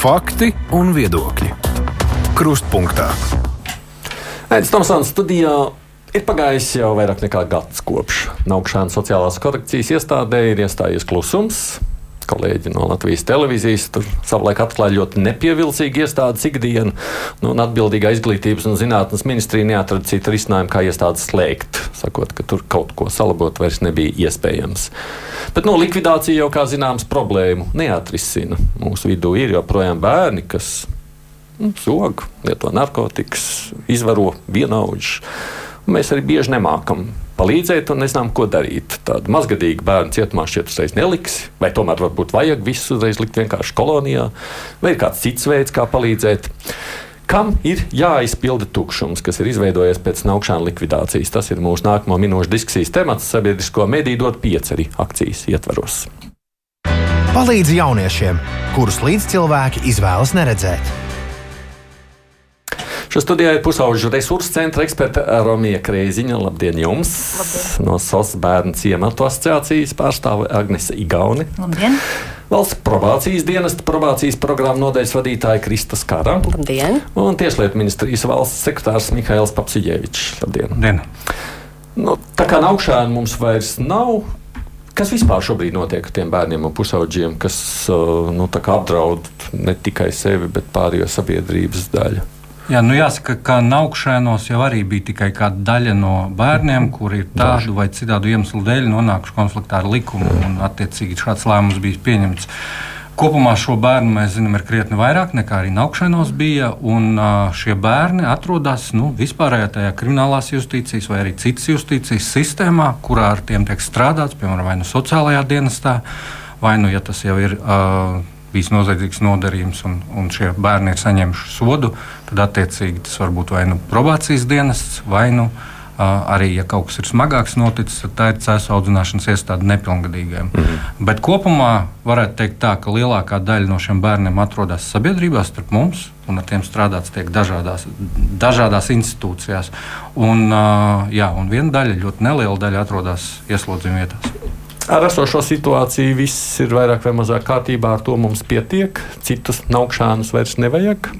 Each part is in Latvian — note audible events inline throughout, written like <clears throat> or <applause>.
Fakti un viedokļi. Krustpunktā. Aizsmeļamies Tomsons studijā. Ir pagājis jau vairāk nekā gads kopš Naukšanas sociālās korekcijas iestādē ir iestājies klusums kolēģi no Latvijas televīzijas. Tur savulaik atklāja ļoti nepievilcīgu iestādes ikdienu, nu, un atbildīgā izglītības un zinātnes ministrija neatrada citu risinājumu, kā iestādes slēgt, sakot, ka tur kaut ko salabot vairs nebija iespējams. Bet no nu, likvidācija jau, kā zināms, problēmu neatrisina. Mūsu vidū ir joprojām bērni, kas nu, zog, lieto narkotikas, izvaro vienaudžus. Mēs arī bieži nemākam palīdzēt un nezinām, ko darīt. Tādu mazgadīgu bērnu cietumā šķiet uzreiz neliks, vai tomēr varbūt vajag visu uzreiz likt vienkārši kolonijā, vai ir kāds cits veids, kā palīdzēt. Kam ir jāizpilda tukšums, kas ir izveidojies pēc naukšanas likvidācijas? Tas ir mūsu nākamo minūšu diskusijas temats sabiedrisko mediju dot pieceri akcijas ietvaros. Palīdzi jauniešiem, kurus līdzcilvēki izvēlas neredzēt. Šo studijā ir pusauģu resursu centra eksperta Romija Krēziņa. Labdien jums! Labdien. No SOS bērnu ciematu asociācijas pārstāve Agnese Igauni. Labdien! Valsts probācijas dienesta probācijas programmu nodaļas vadītāja Krista Skara. Labdien! Un Tieslietu ministrijas valsts sekretārs Mihails Papsiģevičs. Labdien! Labdien. Nu, tā kā naukšana mums vairs nav, Kas vispār šobrīd notiek ar tiem bērniem un pusauģiem, kas nu, apdraud ne tikai sevi, bet pārējo sabiedrības daļu? Jā, nu jāsaka, ka naukšanos jau arī bija tikai daļa no bērniem, kuri ir tādu vai citādu iemeslu dēļ nonākuši konfliktā ar likumu, un attiecīgi šāds lēmums bija pieņemts. Kopumā šo bērnu mēs zinām, ir krietni vairāk nekā arī naukšanos bija. Šie bērni atrodas nu, vispārējā tajā kriminālās justīcijas vai arī citas justīcijas sistēmā, kurā ar tiem tiek strādāts, piemēram, vai nu sociālajā dienestā, vai nu, ja tas jau ir. Uh, bijis noziedzīgs nodarījums un, un šie bērni ir saņēmuši sodu, tad attiecīgi tas var būt vai nu probācijas dienests, vai nu uh, arī, ja kaut kas ir smagāks noticis, tad tā ir cēlā audzināšanas iestāde nepilngadīgiem. Mm -hmm. Bet kopumā varētu teikt tā, ka lielākā daļa no šiem bērniem atrodas sabiedrībā starp mums. Un ar tiem strādāts tiek dažādās, dažādās institūcijās. Un, uh, jā, un viena daļa, ļoti neliela daļa, atrodas ieslodzījuma vietās. Ar esošo situāciju viss ir vairāk vai mazāk kārtībā, ar to mums pietiek, citus naukšanas vairs nevajag.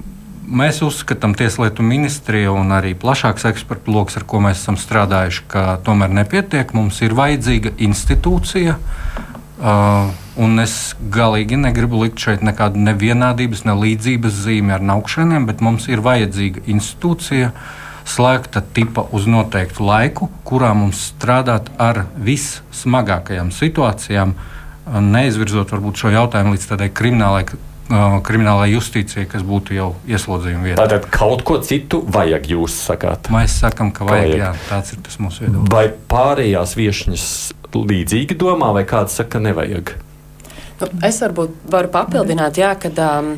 Mēs uzskatām, Tieslietu ministrija un arī plašāks ekspertu lokus, ar ko mēs esam strādājuši, ka tomēr nepietiek. Mums ir vajadzīga institūcija. Uh, un es galīgi negribu likt šeit nekādu nevienādības, ne līdzības zīmi ar naukšaniem, bet mums ir vajadzīga institūcija, slēgta tipa uz noteiktu laiku, kurā mums strādāt ar vissmagākajām situācijām, neizvirzot varbūt šo jautājumu līdz tādai kriminālai kriminālajai justīcijai, kas būtu jau ieslodzījuma vietā. Tātad kaut ko citu vajag, jūs sakāt? Mēs sakām, ka vajag, vajag. Jā, tāds ir tas mūsu viedoklis. Vai pārējās viesņas līdzīgi domā, vai kāds saka, ka nevajag? Nu, es varbūt varu papildināt, jā, kad. Um,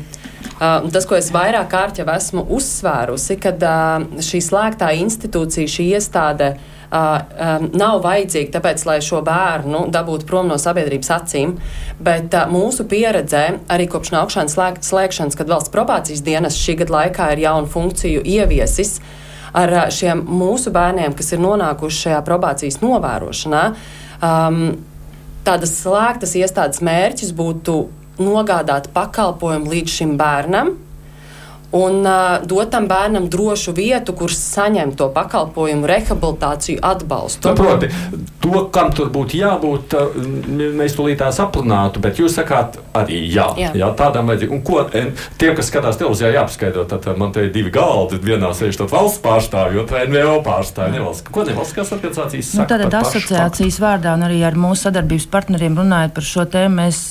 Uh, tas, ko es vairāk kārt jau esmu uzsvērusi, ka uh, šī slēgtā institūcija, šī iestāde uh, um, nav vajadzīga tāpēc, lai šo bērnu dabūtu prom no sabiedrības acīm. Bet uh, mūsu pieredzē, arī kopš nākšanas slēgšanas, kad valsts probācijas dienas šī gada laikā ir jaunu funkciju ieviesis, ar uh, šiem mūsu bērniem, kas ir nonākuši šajā probācijas novērošanā, um, tādas slēgtas iestādes mērķis būtu nogādāt pakalpojumu līdz šim bērnam, un uh, dot tam bērnam drošu vietu, kur saņemt to pakalpojumu, rehabilitāciju, atbalstu. Nu, proti, to, kam tur būtu jābūt, mēs tūlīt tā saplinātu, bet jūs sakāt, arī jā, jā. jā tādam vajadzīgi. Un ko tie, kas skatās televīzijā, jāpaskaidro, tad man te ir divi galdi, vienā sēž valsts pārstāvji, otrā NVO pārstāvji. Nevalsts. Ko nevalstiskās organizācijas nu, saka? Nu, tad asociācijas vārdā un arī ar mūsu sadarbības partneriem runājot par šo tēmu, mēs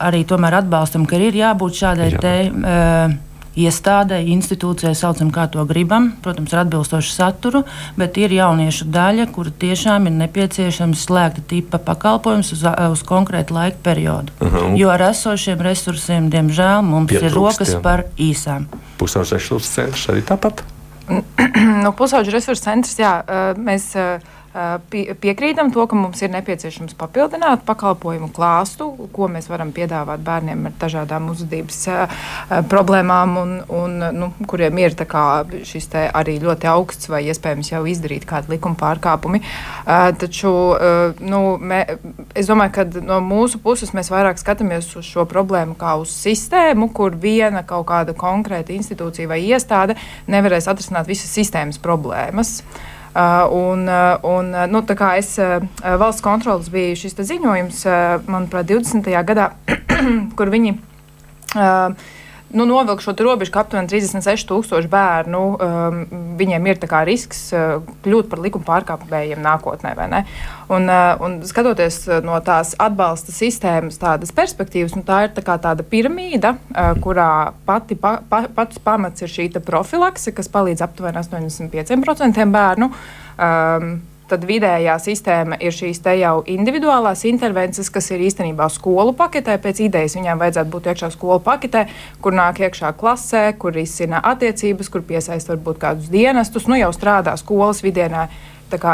arī tomēr atbalstam, ka ir jābūt šādai jā. tēmai. Uh, iestādē, institūcijai, saucam, kā to gribam, protams, ar atbilstošu saturu, bet ir jauniešu daļa, kura tiešām ir nepieciešams slēgta tipa pakalpojums uz, uz konkrētu laika periodu. Uh -huh. Jo ar esošiem resursiem, diemžēl, mums Pietrūkst, ir rokas jā. par īsām. Pusauģu resursu centrs arī tāpat. <clears throat> nu, pusauģu resursu centrs, jā, mēs Pie, piekrītam to, ka mums ir nepieciešams papildināt pakalpojumu klāstu, ko mēs varam piedāvāt bērniem ar dažādām uzvedības problēmām, un, un, nu, kuriem ir kā, šis arī ļoti augsts vai iespējams jau izdarīt kādi likuma pārkāpumi. Taču nu, mē, es domāju, ka no mūsu puses mēs vairāk skatāmies uz šo problēmu kā uz sistēmu, kur viena kaut kāda konkrēta institūcija vai iestāde nevarēs atrisināt visas sistēmas problēmas. Uh, un, uh, un, uh, nu, es, valsts kontrolas bija šis ziņojums, manuprāt, 20. gadā, <clears throat> kur viņi nu, novilkt šo robežu, ka aptuveni 36,000 bērnu um, viņiem ir risks uh, kļūt par likuma pārkāpējiem nākotnē. Un, uh, un skatoties uh, no tās atbalsta sistēmas perspektīvas, nu, tā ir tā tāda piramīda, uh, kurā pati, pa, pa, pats pamats ir šī profilakse, kas palīdz aptuveni 85% bērnu. Um, tad vidējā sistēma ir šīs te jau individuālās intervences, kas ir īstenībā skolu paketē. Pēc idejas viņām vajadzētu būt iekšā skolu paketē, kur nāk iekšā klasē, kur izsina attiecības, kur piesaista varbūt kādus dienestus, nu jau strādā skolas vidienā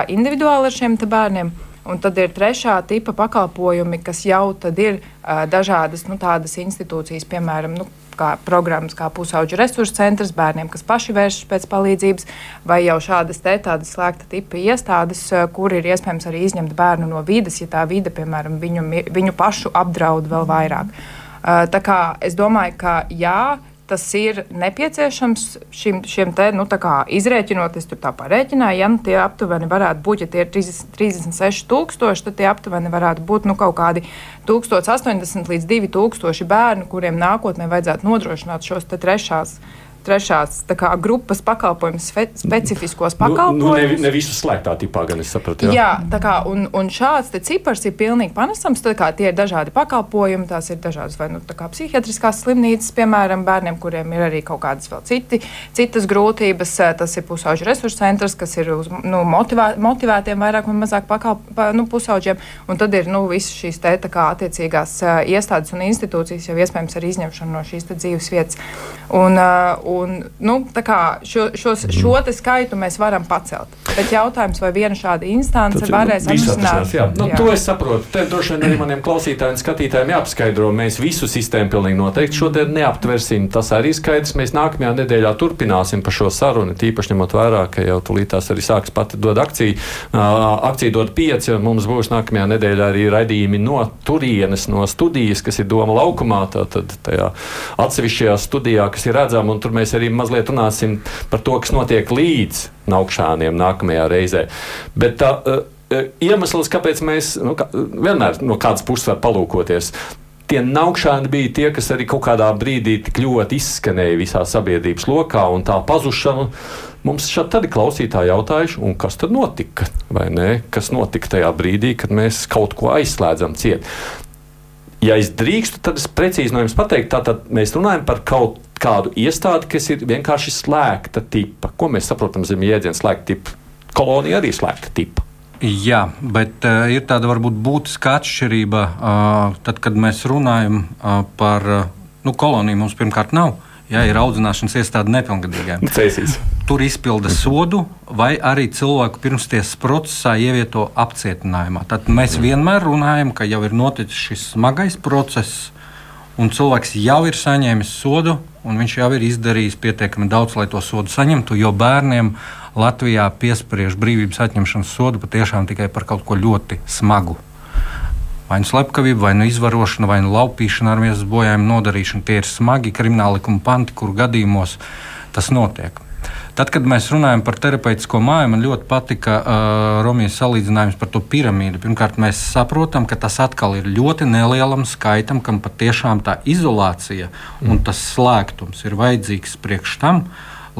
individuāli ar šiem bērniem. Un tad ir trešā tipa pakalpojumi, kas jau ir uh, dažādas nu, institūcijas, piemēram, nu, kā programmas, kā pusauģu resursu centrs bērniem, kas paši vēršas pēc palīdzības, vai jau šādas te tādas slēgta tipa iestādes, kur ir iespējams arī izņemt bērnu no vidas, ja tā vide, piemēram, viņu, viņu pašu apdraud vēl vairāk. Tā kā es domāju, ka jā, tas ir nepieciešams šim, šiem te, nu, izrēķinot, es tur tā parēķināju, ja nu, tie aptuveni varētu būt, ja tie ir 30, 36 tūkstoši, tad tie aptuveni varētu būt nu, kaut kādi 1080 līdz 2000 bērnu, kuriem nākotnē vajadzētu nodrošināt šos trešās trešās kā, grupas pakalpojumus, specifiskos pakalpojumus. Nu, nu, ne, ne visus slēgtā tipā, gan es sapratu. Jā, jā tā kā, un, un šāds cipars ir pilnīgi panesams. Tad, kā, tie ir dažādi pakalpojumi, tās ir dažādas vai nu, psihiatriskās slimnīcas, piemēram, bērniem, kuriem ir arī kaut kādas vēl citi, citas grūtības. Tas ir pusauģu resursu centrs, kas ir uz nu, motivā, motivētiem vairāk vai mazāk pakalp, pa, nu, pusauģiem. Un tad ir nu, visas šīs te, kā, attiecīgās iestādes un institūcijas jau iespējams ar izņemšanu no šīs dzīves vietas. Un, uh, Un, nu, šo, šos, šo skaitu mēs varam pacelt. Bet jautājums, vai viena šāda instance Tad, varēs atrisināt? Jā, nu, jā. to es saprotu. Te droši vien arī maniem klausītājiem un skatītājiem jāpaskaidro. Mēs visu sistēmu pilnīgi noteikti šodien neaptversim. Tas arī skaidrs. Mēs nākamajā nedēļā turpināsim par šo sarunu. Tīpaši ņemot vērā, ka jau tulītās arī sāks pati dod akciju. Akcija dod pieci, un mums būs nākamajā nedēļā arī raidījumi no turienes, no studijas, kas ir Doma laukumā. Tātad tajā atsevišķajā studijā, kas ir redzama, un tur mēs mēs arī mazliet runāsim par to, kas notiek līdz naukšaniem nākamajā reizē. Bet tā, uh, iemesls, kāpēc mēs nu, kā, vienmēr no kādas puses var palūkoties. Tie naukšāni bija tie, kas arī kaut kādā brīdī tik ļoti izskanēja visā sabiedrības lokā, un tā pazušana mums šeit arī klausītāji jautājuši, kas tad notika? Kas notika tajā brīdī, kad mēs kaut ko aizslēdzam ciet? Ja es drīkstu, tad es precīzi no jums pateiktu, tātad mēs runājam par kaut kādu iestādi, kas ir vienkārši slēgta tipa. Ko mēs saprotam zem jēdziena slēgta tipa? Kolonija arī slēgta tipa. Jā, bet uh, ir tāda varbūt būtiska atšķirība. Uh, tad, kad mēs runājam uh, par uh, nu, koloniju, mums pirmkārt nav. Ja ir audzināšanas iestāde nepilngadīgiem, <laughs> Cēsīs. tur izpilda sodu, vai arī cilvēku pirmstiesas procesā ievieto apcietinājumā. Tad mēs vienmēr runājam, ka jau ir noticis šis smagais process, un cilvēks jau ir saņēmis sodu, un viņš jau ir izdarījis pietiekami daudz, lai to sodu saņemtu. Jo bērniem Latvijā piespriež brīvības atņemšanas sodu patiešām tikai par kaut ko ļoti smagu. Vai nu slepkavība, vai nu izvarošana, vai nu laupīšana ar miesas bojājumu nodarīšanu. Tie ir smagi krimināla likuma panti, kur gadījumos tas notiek. Tad, kad mēs runājam par terapeitisko māju, man ļoti patika uh, Romijas salīdzinājums par to piramīdu. Pirmkārt, mēs saprotam, ka tas atkal ir ļoti nelielam skaitam, kam patiešām tā izolācija mm. un tas slēgtums ir vajadzīgs priekš tam,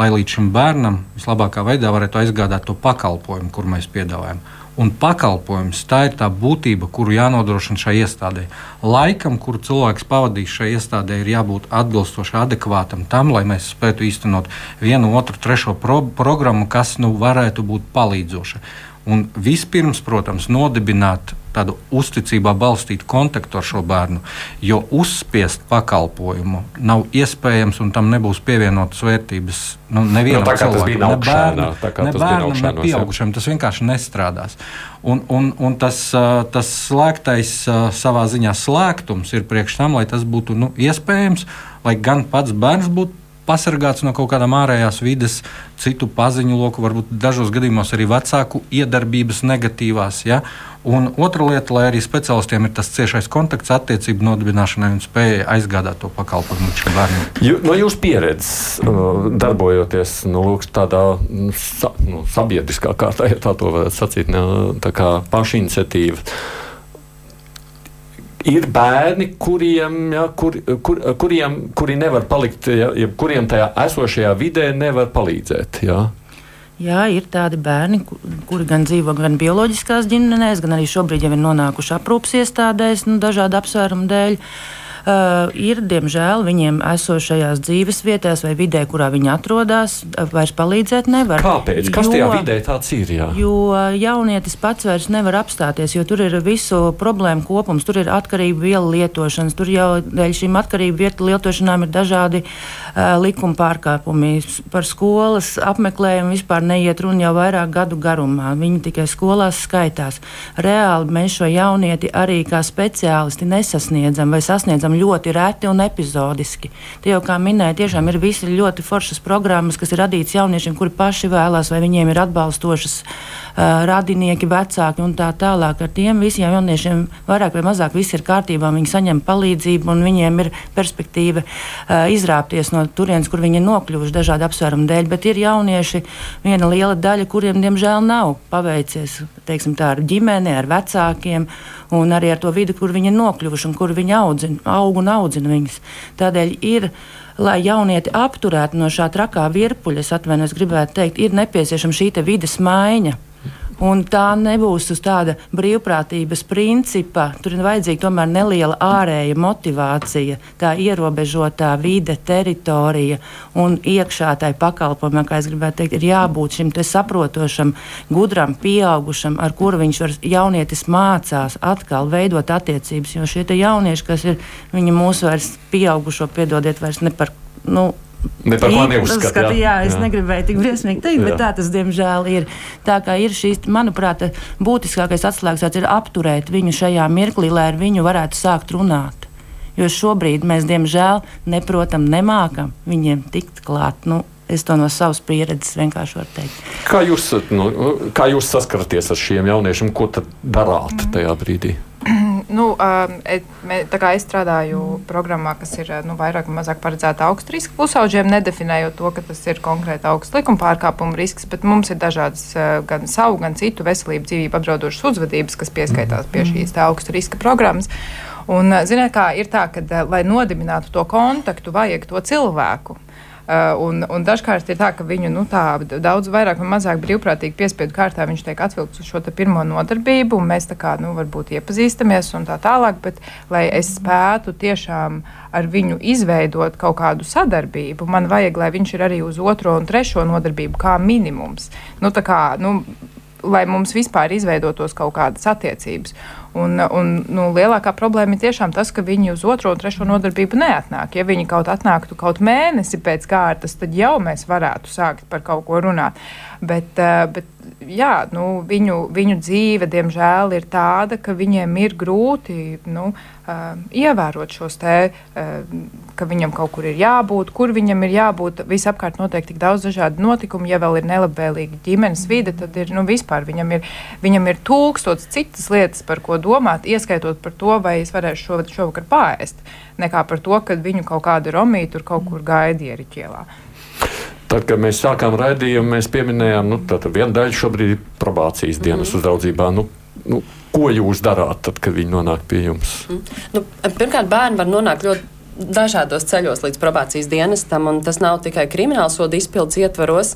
lai līdz šim bērnam vislabākā veidā varētu aizgādāt to pakalpojumu, kur mēs piedāvājam un pakalpojums. Tā ir tā būtība, kuru jānodrošina šai iestādē. Laikam, kuru cilvēks pavadīs šai iestādē, ir jābūt atbilstoši adekvātam tam, lai mēs spētu īstenot vienu, otru, trešo pro programmu, kas nu, varētu būt palīdzoša. Un vispirms, protams, nodibināt tādu uzticībā balstītu kontaktu ar šo bērnu. Jo uzspiest pakalpojumu nav iespējams, un tam nebūs pievienotas vērtības. Nu, nevienam Nu, kā tas cilvēkam, ne bērnam, ne bērnam, ne pieaugušam. Tas vienkārši nestrādās. Un, un, un tas, tas slēgtais savā ziņā slēgtums ir priekš tam, lai tas būtu nu, iespējams, lai gan pats bērns būtu pasargāts no kaut kādām ārējās vides, citu paziņu loku, varbūt dažos gadījumos arī vecāku iedarbības negatīvās. Ja? Un otra lieta, lai arī speciālistiem ir tas ciešais kontakts, attiecību nodibināšanai un spēja aizgādāt to pakalpojumu šim bērnam. Jū, no jūsu pieredzes, uh, darbojoties nu, lūk, tādā nu, sa, nu, sabiedriskā kārtā, ja tā to varētu sacīt, ne, tā kā pašiniciatīva. Ir bērni, kuriem, ja, kur, kur, kuriem kuri nevar palikt, ja, ja, kuriem tajā esošajā vidē nevar palīdzēt. Ja. Jā, ir tādi bērni, ku- kuri gan dzīvo gan bioloģiskās ģimenēs, gan arī šobrīd jau ir nonākuši aprūpas iestādēs, nu, dažādu apsvērumu dēļ. Uh, ir, diemžēl, viņiem esošajās dzīves vietās vai vidē, kurā viņi atrodas, uh, vairs palīdzēt nevar. Kāpēc? Kas tajā vidē tāds ir? Jā? Jo jaunietis pats vairs nevar apstāties, jo tur ir visu problēmu kopums, tur ir atkarību vielu lietošanas, tur jau dēļ šīm atkarību vielu lietošanām ir dažādi uh, likuma pārkāpumi. Par skolas apmeklējumu vispār neiet runa jau vairāk gadu garumā. Viņi tikai skolās skaitās. Reāli mēs šo jaunieti arī kā speciālisti nesasniedzam vai sasniedzam ļoti reti un epizodiski. Tie jau, kā minēja, tiešām ir visi ļoti foršas programmas, kas ir radītas jauniešiem, kuri paši vēlās, vai viņiem ir atbalstošas uh, radinieki, vecāki un tā tālāk. Ar tiem visiem jauniešiem vairāk vai mazāk viss ir kārtībā, viņi saņem palīdzību un viņiem ir perspektīva uh, izrāpties no turienes, kur viņi ir nokļuvuši dažādu apsvērumu dēļ. Bet ir jaunieši, viena liela daļa, kuriem diemžēl nav paveicies teiksim, tā, ar ģimeni, ar vecākiem un arī ar to vidi, kur viņi ir nokļuvuši un kur viņi audzina, aug un audzina viņus. Tādēļ ir. Lai jaunieti apturētu no šā trakā virpuļa, es atvainojos, gribētu teikt, ir nepieciešama šī te vides maiņa. Un tā nebūs uz tāda brīvprātības principa. Tur ir vajadzīga tomēr neliela ārēja motivācija, tā ierobežotā vide, teritorija un iekšā tai pakalpojumam, kā es gribētu teikt, ir jābūt šim saprotošam, gudram, pieaugušam, ar kuru viņš var jaunietis mācās atkal veidot attiecības. Jo šie jaunieši, kas ir, viņi mūsu vairs pieaugušo, piedodiet, vairs ne par. Nu, Ne par Īpaši neuzskata. skata, jā, es jā. negribēju tik briesmīgi teikt, bet Jā. tā tas diemžēl ir. Tā kā ir šīs, manuprāt, būtiskākais atslēgas ir apturēt viņu šajā mirklī, lai ar viņu varētu sākt runāt. Jo šobrīd mēs, diemžēl, neprotam, nemākam viņiem tikt klāt. Nu, es to no savas pieredzes vienkārši varu teikt. Kā jūs, nu, kā jūs saskaraties ar šiem jauniešiem? Ko tad darāt tajā brīdī? <clears throat> Nu, um, et, mē, tā kā es strādāju programmā, kas ir nu, vairāk vai mazāk paredzēta augsta riska pusauģiem, nedefinējot to, ka tas ir konkrēti augsts likuma pārkāpuma risks, bet mums ir dažādas uh, gan savu, gan citu veselību, dzīvību apdraudošas uzvedības, kas pieskaitās pie šīs tā augsta riska programmas. Un, uh, ziniet, kā ir tā, ka, uh, lai nodibinātu to kontaktu, vajag to cilvēku. Uh, un, un dažkārt ir tā, ka viņu nu, tā, daudz vairāk vai mazāk brīvprātīgi piespiedu kārtā viņš tiek atvilkts uz šo pirmo nodarbību, un mēs tā kā nu, varbūt iepazīstamies un tā tālāk. Bet, lai es spētu tiešām ar viņu izveidot kaut kādu sadarbību, man vajag, lai viņš ir arī uz otro un trešo nodarbību kā minimums. Nu, kā, nu, lai mums vispār izveidotos kaut kādas attiecības. Un, un, nu, lielākā problēma ir tiešām tas, ka viņi uz otro un trešo nodarbību neatnāk. Ja viņi kaut atnāktu kaut mēnesi pēc kārtas, tad jau mēs varētu sākt par kaut ko runāt. Bet, eh, bet jā, nu, viņu, viņu dzīve, diemžēl, ir tāda, ka viņiem ir grūti nu, uh, ievērot šos te, uh, ka viņam kaut kur ir jābūt, kur viņam ir jābūt. Visapkārt notiek tik daudz dažādu notikumu, ja vēl ir nelabvēlīga ģimenes vide, tad ir nu, vispār viņam ir, viņam ir tūkstots citas lietas, par ko domāt, ieskaitot par to, vai es varēšu šo, šovakar pāriest, nekā par to, ka viņu kaut kāda romīta tur kaut kur gaida ieriķielā. Tad, kad mēs sākām raidījumu, mēs pieminējām, nu, ka viena daļa šobrīd ir probācijas dienas mm. uzraudzībā. Nu, nu, ko jūs darāt, tad, kad viņi nonāk pie jums? Nu, pirmkārt, bērni var nonākt ļoti dažādos ceļos līdz probācijas dienestam, un tas nav tikai krimināla soda izpildes ietvaros,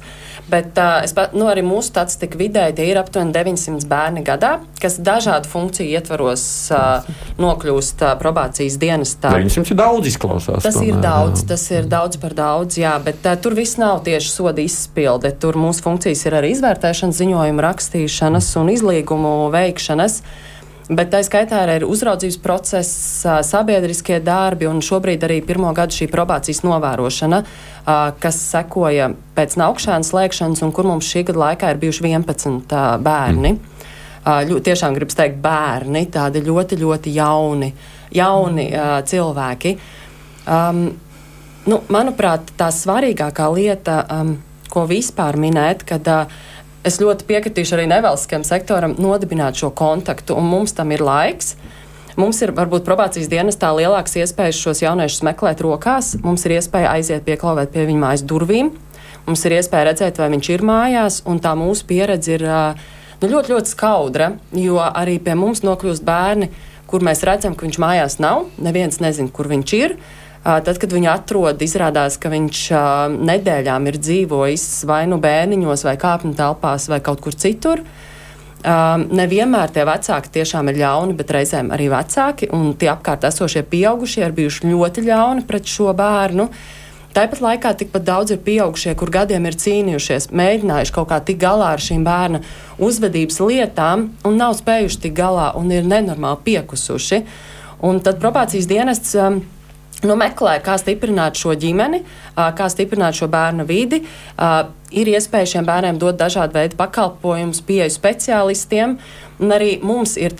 bet uh, es, pa- nu, arī mūsu statistika vidēji tie ir aptuveni 900 bērni gadā, kas dažādu funkciju ietvaros uh, nokļūst uh, probācijas dienestā. 900 ir daudz izklausās. Tas ir tomēr, daudz, jā. tas ir daudz par daudz, jā, bet uh, tur viss nav tieši soda izpilde. Tur mūsu funkcijas ir arī izvērtēšanas, ziņojuma rakstīšanas un izlīgumu veikšanas. Bet tā skaitā arī ir uzraudzības process, sabiedriskie darbi un šobrīd arī pirmo gadu šī probācijas novērošana, kas sekoja pēc naukšanas slēgšanas un kur mums šī gada laikā ir bijuši 11 bērni. Mm. Tiešām gribas teikt bērni, tādi ļoti, ļoti jauni, jauni mm. cilvēki. Um, nu, manuprāt, tā svarīgākā lieta, um, ko vispār minēt, kad uh, es ļoti piekritīšu arī nevalstiskajam sektoram nodibināt šo kontaktu, un mums tam ir laiks. Mums ir varbūt probācijas dienestā lielākas iespējas šos jauniešus meklēt rokās. Mums ir iespēja aiziet pieklauvēt pie viņa mājas durvīm. Mums ir iespēja redzēt, vai viņš ir mājās, un tā mūsu pieredze ir nu, ļoti, ļoti skaudra, jo arī pie mums nokļūst bērni, kur mēs redzam, ka viņš mājās nav. Neviens nezina, kur viņš ir. Tad, kad viņu atrod, izrādās, ka viņš nedēļām ir dzīvojis vai nu bērniņos, vai kāpņu telpās, vai kaut kur citur. Um, nevienmēr tie vecāki tiešām ir ļauni, bet reizēm arī vecāki un tie apkārt esošie pieaugušie ir bijuši ļoti ļauni pret šo bērnu. Tāpat laikā tikpat daudz ir pieaugušie, kur gadiem ir cīnījušies, mēģinājuši kaut kā tikt galā ar šīm bērna uzvedības lietām un nav spējuši tikt galā un ir nenormāli piekusuši. Un tad probācijas dienests. Um, nu, meklē, kā stiprināt šo ģimeni, kā stiprināt šo bērnu vidi. Ir iespēja šiem bērniem dot dažādu veidu pakalpojumus, pieeju speciālistiem. Un arī mums ir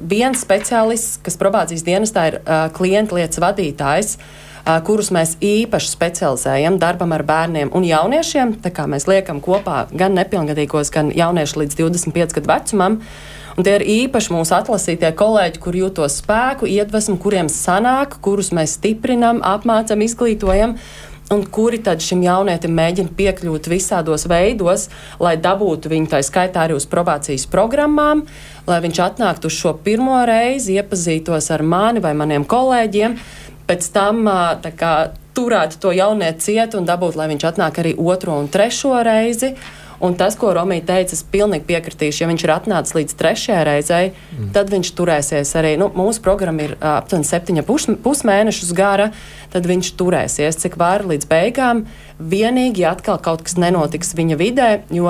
viens speciālists, kas probācijas dienestā ir klienta lietas vadītājs. Kurus mēs īpaši specializējam darbam ar bērniem un jauniešiem. Mēs liekam kopā gan nepilngadīgos, gan jauniešus līdz 25 gadu vecumam. Uh, Un tie ir īpaši mūsu atlasītie kolēģi, kur jūtos spēku, iedvesmu, kuriem sanāk, kurus mēs stiprinām, apmācam, izglītojam. Un kuri tad šim jaunietim mēģina piekļūt visādos veidos, lai dabūtu viņu tā skaitā arī uz probācijas programmām, lai viņš atnāktu uz šo pirmo reizi, iepazītos ar mani vai maniem kolēģiem, pēc tam kā, turētu to jaunieti ciet un dabūt, lai viņš atnāk arī otro un trešo reizi. Un tas, ko Romija teica, es pilnīgi piekritīšu. Ja viņš ir atnācis līdz trešajai reizei, mm. tad viņš turēsies arī. Nu, mūsu programma ir aptuveni septiņa pus, pusmēnešus gara, tad viņš turēsies cik var līdz beigām. Vienīgi, ja atkal kaut kas nenotiks viņa vidē, jo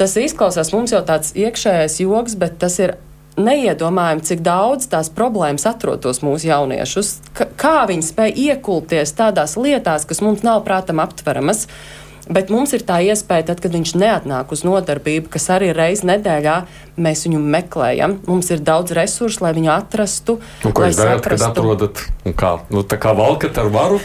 tas izklausās mums jau tāds iekšējais joks, bet tas ir neiedomājami, cik daudz tās problēmas atrodas mūsu jauniešus. Kā viņi spēj iekulties tādās lietās, kas mums nav prātam aptveramas. Bet mums ir tā iespēja, tad, kad viņš neatnāk uz nodarbību, kas arī reizes nedēļā, mēs viņu meklējam. Mums ir daudz resursu, lai viņu atrastu. Un, ko jūs darāt, kad atrodat? Kā, nu, tā kā valkat ar varu?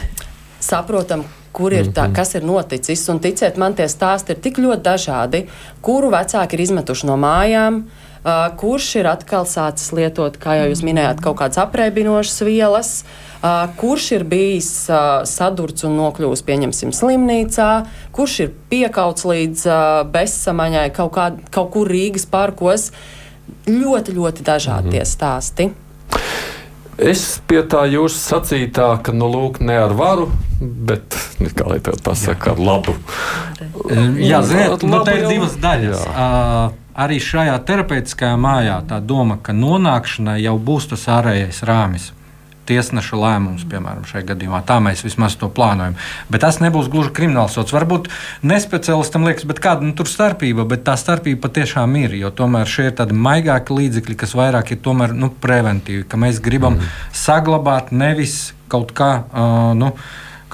Saprotam, kur ir tā, mhm. kas ir noticis. Un ticiet man, tie stāsti ir tik ļoti dažādi, kuru vecāki ir izmetuši no mājām. Uh, kurš ir atkal sācis lietot, kā jau jūs minējāt, kaut kādas apreibinošas vielas, uh, kurš ir bijis sadurts un nokļuvis, pieņemsim, slimnīcā, kurš ir piekauts līdz bezsamaņai kaut, kā, kaut kur Rīgas parkos. Ļoti, ļoti dažādi tie mhm. stāsti. Es pie tā jūsu sacītā, ka, nu, lūk, ne ar varu, bet, kā lai tev pasaka, ar labu. Jā, ziniet, nu, te ir divas daļas. Uh, arī šajā terapeitiskajā mājā tā doma, ka nonākšanai jau būs tas ārējais rāmis tiesneša lēmums, piemēram, šajā gadījumā. Tā mēs vismaz to plānojam. Bet tas nebūs gluži kriminālsots. Varbūt nespeciālistam liekas, bet kāda nu, tur starpība, bet tā starpība patiešām ir. Jo tomēr šie ir tādi maigāki līdzekļi, kas vairāk ir tomēr, nu, preventīvi, ka mēs gribam mm. saglabāt nevis kaut kā. Uh, nu,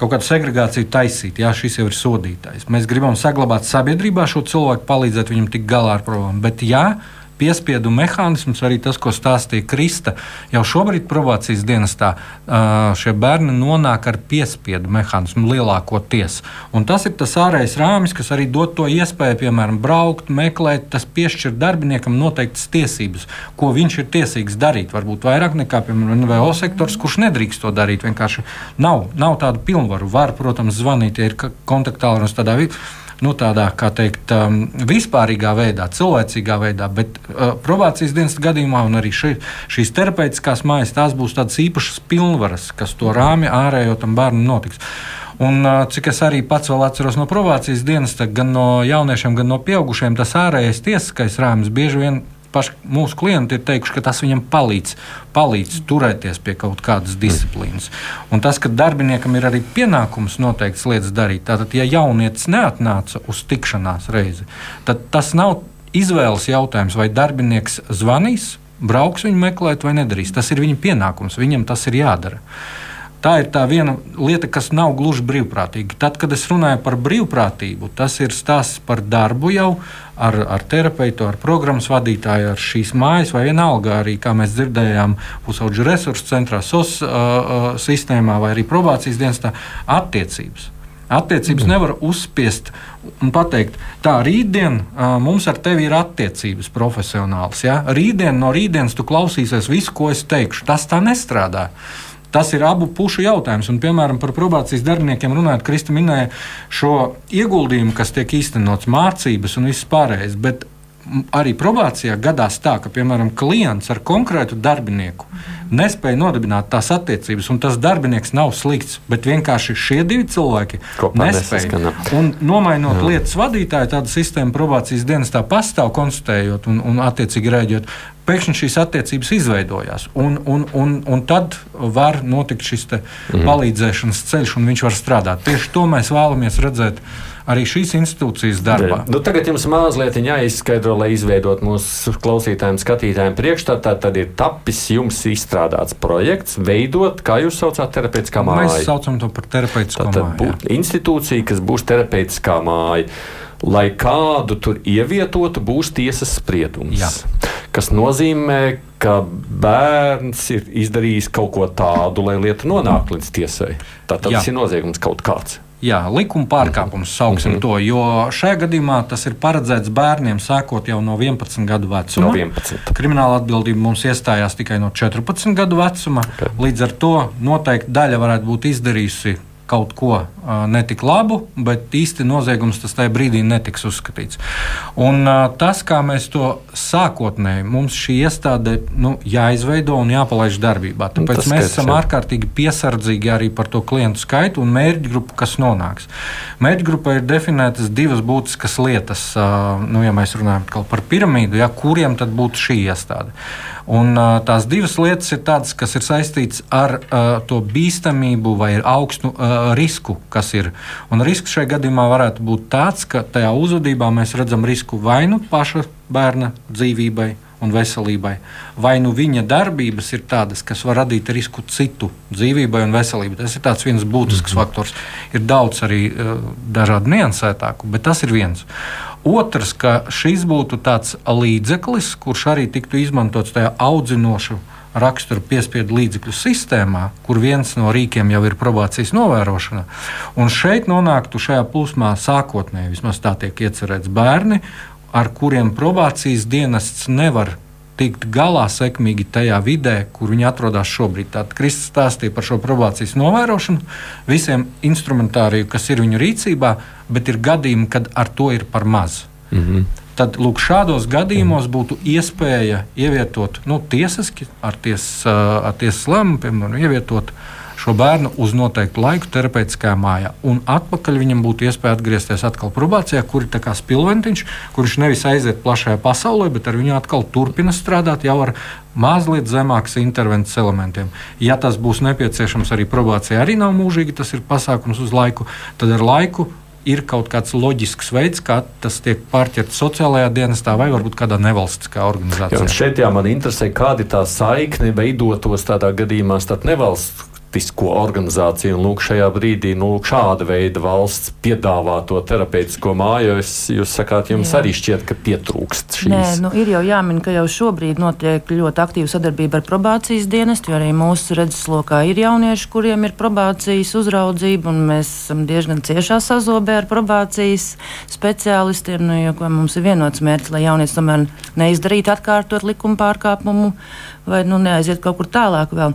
kaut kādu segregāciju taisīt. Jā, šis jau ir sodītājs. Mēs gribam saglabāt sabiedrībā šo cilvēku, palīdzēt viņam tikt galā ar problēmu. Bet, jā, piespiedu mehānisms, arī tas, ko stāstīja Krista. Jau šobrīd probācijas dienestā šie bērni nonāk ar piespiedu mehānismu lielākoties. Un tas ir tas ārējais rāmis, kas arī dod to iespēju, piemēram, braukt, meklēt, tas piešķir darbiniekam noteiktas tiesības, ko viņš ir tiesīgs darīt. Varbūt vairāk nekā, piemēram, NVO sektors, kurš nedrīkst to darīt. Vienkārši nav, nav tādu pilnvaru. Var, protams, zvanīt, ja ir kontaktālrunis tādā veidā nu, tādā, kā teikt, um, vispārīgā veidā, cilvēcīgā veidā, bet uh, probācijas dienas gadījumā un arī šī, šīs terapeitiskās mājas, tās būs tādas īpašas pilnvaras, kas to rāmi ārējo tam bērnam notiks. Un, uh, cik es arī pats vēl atceros no probācijas dienas, gan no jauniešiem, gan no pieaugušiem, tas ārējais tiesiskais rāmis bieži vien paši mūsu klienti ir teikuši, ka tas viņam palīdz, palīdz turēties pie kaut kādas disciplīnas. Un tas, ka darbiniekam ir arī pienākums noteikts lietas darīt, tātad, ja jaunietis neatnāca uz tikšanās reizi, tad tas nav izvēles jautājums, vai darbinieks zvanīs brauks viņu meklēt vai nedarīs. Tas ir viņa pienākums, viņam tas ir jādara. Tā ir tā viena lieta, kas nav gluži brīvprātīga. Tad, kad es runāju par brīvprātību, tas ir stāsts par darbu jau ar, ar terapeitu, ar programmas vadītāju, ar šīs mājas, vai vienalga arī, kā mēs dzirdējām, pusauģu resursu centrā, SOS uh, uh, sistēmā vai arī probācijas dienestā, attiecības. Attiecības mm. nevar uzspiest un pateikt, tā rītdien uh, mums ar tevi ir attiecības profesionāls. Ja? Rītdien no rītdienas tu klausīsies visu, ko es teikšu. Tas tā nestrādā. Tas ir abu pušu jautājums. Un, piemēram, par probācijas darbiniekiem runājot, Krista minēja šo ieguldījumu, kas tiek īstenots mācības un viss pārējais. Bet arī probācijā gadās tā, ka, piemēram, klients ar konkrētu darbinieku nespēja nodibināt tās attiecības, un tas darbinieks nav slikts, bet vienkārši šie divi cilvēki Kopā nespēja. Un nomainot Jā. lietas vadītāju, tāda sistēma probācijas dienestā pastāv, konstatējot un, un attiecīgi rēģot. Pēkšņi šīs attiecības izveidojās, un, un, un, un tad var notikt šis mm. palīdzēšanas ceļš, un viņš var strādāt. Tieši to mēs vēlamies redzēt uh, arī šīs institūcijas darbā. Nu, tagad jums mazliet jāizskaidro, lai izveidot mūsu klausītājiem, skatītājiem priekšstatā. Tad ir tapis jums izstrādāts projekts, veidot, kā jūs saucāt, terapeitiskā māja. Mēs saucam to par terapeitisko Tātad māju. Institūcija, kas būs terapeitiskā māja. Lai kādu tur ievietotu, būs tiesas spriedums. Jā. Tas nozīmē, ka bērns ir izdarījis kaut ko tādu, lai lieta nonāktu līdz tiesai. Tātad tas ir noziegums kaut kāds. Jā, likuma pārkāpums sauksim mm -hmm. to, jo šajā gadījumā tas ir paredzēts bērniem sākot jau no 11 gadu vecuma. No 11. Krimināla atbildība mums iestājās tikai no 14 gadu vecuma. Okay. Līdz ar to noteikti daļa varētu būt izdarījusi kaut ko uh, netik labu, bet īsti noziegums tas tajā brīdī netiks uzskatīts. Un, uh, tas, kā mēs to sākotnēji, mums šī iestāde nu, jāizveido un jāpalaiž darbībā. Nu, Tāpēc tas mēs esam jā. ārkārtīgi piesardzīgi arī par to klientu skaitu un mērķu grupu, kas nonāks. Mērķu grupā ir definētas divas būtiskas lietas, uh, nu, ja mēs runājam par piramīdu, ja, kuriem tad būtu šī iestāde. Un, uh, tās divas lietas ir tādas, kas ir saistītas ar uh, to bīstamību vai augstu uh, risku, kas ir. Un risks šajā gadījumā varētu būt tāds, ka tajā uzvedībā mēs redzam risku vai nu paša bērna dzīvībai. Un veselībai. Vai nu viņa darbības ir tādas, kas var radīt risku citu dzīvībai un veselībai. Tas ir viens būtisks mm -hmm. faktors. Ir daudz arī uh, dažādu niansētāku, bet tas ir viens. Otrs, ka šis būtu tāds līdzeklis, kurš arī tiktu izmantots tajā audzinošu rakstura piespiedu līdzekļu sistēmā, kur viens no rīkiem jau ir probācijas novērošana. Un šeit nonāktu šajā plūsmā sākotnēji, vismaz tā tiek iecerēts, bērni, ar kuriem probācijas dienests nevar tikt galā sekmīgi tajā vidē, kur viņi atrodas šobrīd. Tātad Kristus stāstīja par šo probācijas novērošanu, visiem instrumentāriju, kas ir viņu rīcībā, bet ir gadījumi, kad ar to ir par maz. Mm -hmm. Tad lūk, šādos gadījumos būtu iespēja ievietot nu, tiesiski ar, ties, ar tiesas lēmumu, piemēram, ievietot šo bērnu uz noteiktu laiku terapeitiskajā mājā. Un atpakaļ viņam būtu iespēja atgriezties atkal probācijā, kur ir kā spilventiņš, kurš nevis aiziet plašajā pasaulē, bet ar viņu atkal turpina strādāt jau ar mazliet zemākas intervences elementiem. Ja tas būs nepieciešams arī probācijā, arī nav mūžīgi, tas ir pasākums uz laiku, tad ar laiku ir kaut kāds loģisks veids, kā tas tiek pārķerts sociālajā dienestā vai varbūt kādā nevalstiskā organizācijā. Jā, šeit jā, man interesē, kāda ir tā saikne veidotos tādā gadījumā starp nevalsts nevalstisko organizāciju. Un, lūk, šajā brīdī nu, lūk, šāda veida valsts piedāvā to terapeitisko māju. Es, jūs sakāt, jums Jā. arī šķiet, ka pietrūkst šīs. Nē, nu, ir jau jāmin, ka jau šobrīd notiek ļoti aktīva sadarbība ar probācijas dienestu, jo arī mūsu redzeslokā ir jaunieši, kuriem ir probācijas uzraudzība, un mēs esam diezgan ciešā sazobē ar probācijas speciālistiem, nu, jo mums ir vienots mērķis, lai jaunieši tomēr neizdarītu atkārtot likuma pārkāpumu vai nu, neaiziet kaut kur tālāk vēl.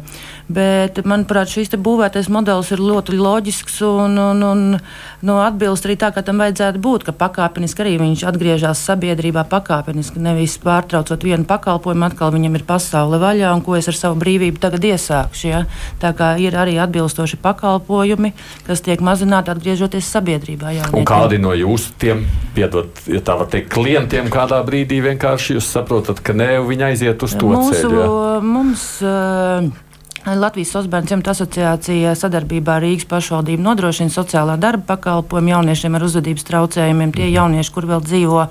Bet, manuprāt, šīs būvētais modelis ir ļoti loģisks un, un, un nu, atbilst arī tā, kā tam vajadzētu būt, ka pakāpeniski arī viņš atgriežas sabiedrībā pakāpeniski, nevis pārtraucot vienu pakalpojumu, atkal viņam ir pasaule vaļā un ko es ar savu brīvību tagad iesākšu. Ja? Tā kā ir arī atbilstoši pakalpojumi, kas tiek mazināti atgriežoties sabiedrībā. Jaunietiem. Un kādi no jūsu tiem, piedot, ja tā var teikt, klientiem kādā brīdī vienkārši jūs saprotat, ka ne, viņi aiziet uz to Mūsu, ceļu? Ja? Mums, uh, Latvijas Osbērnu cimta asociācija sadarbībā ar Rīgas pašvaldību nodrošina sociālā darba pakalpojumu jauniešiem ar uzvedības traucējumiem. Tie jaunieši, kur vēl dzīvo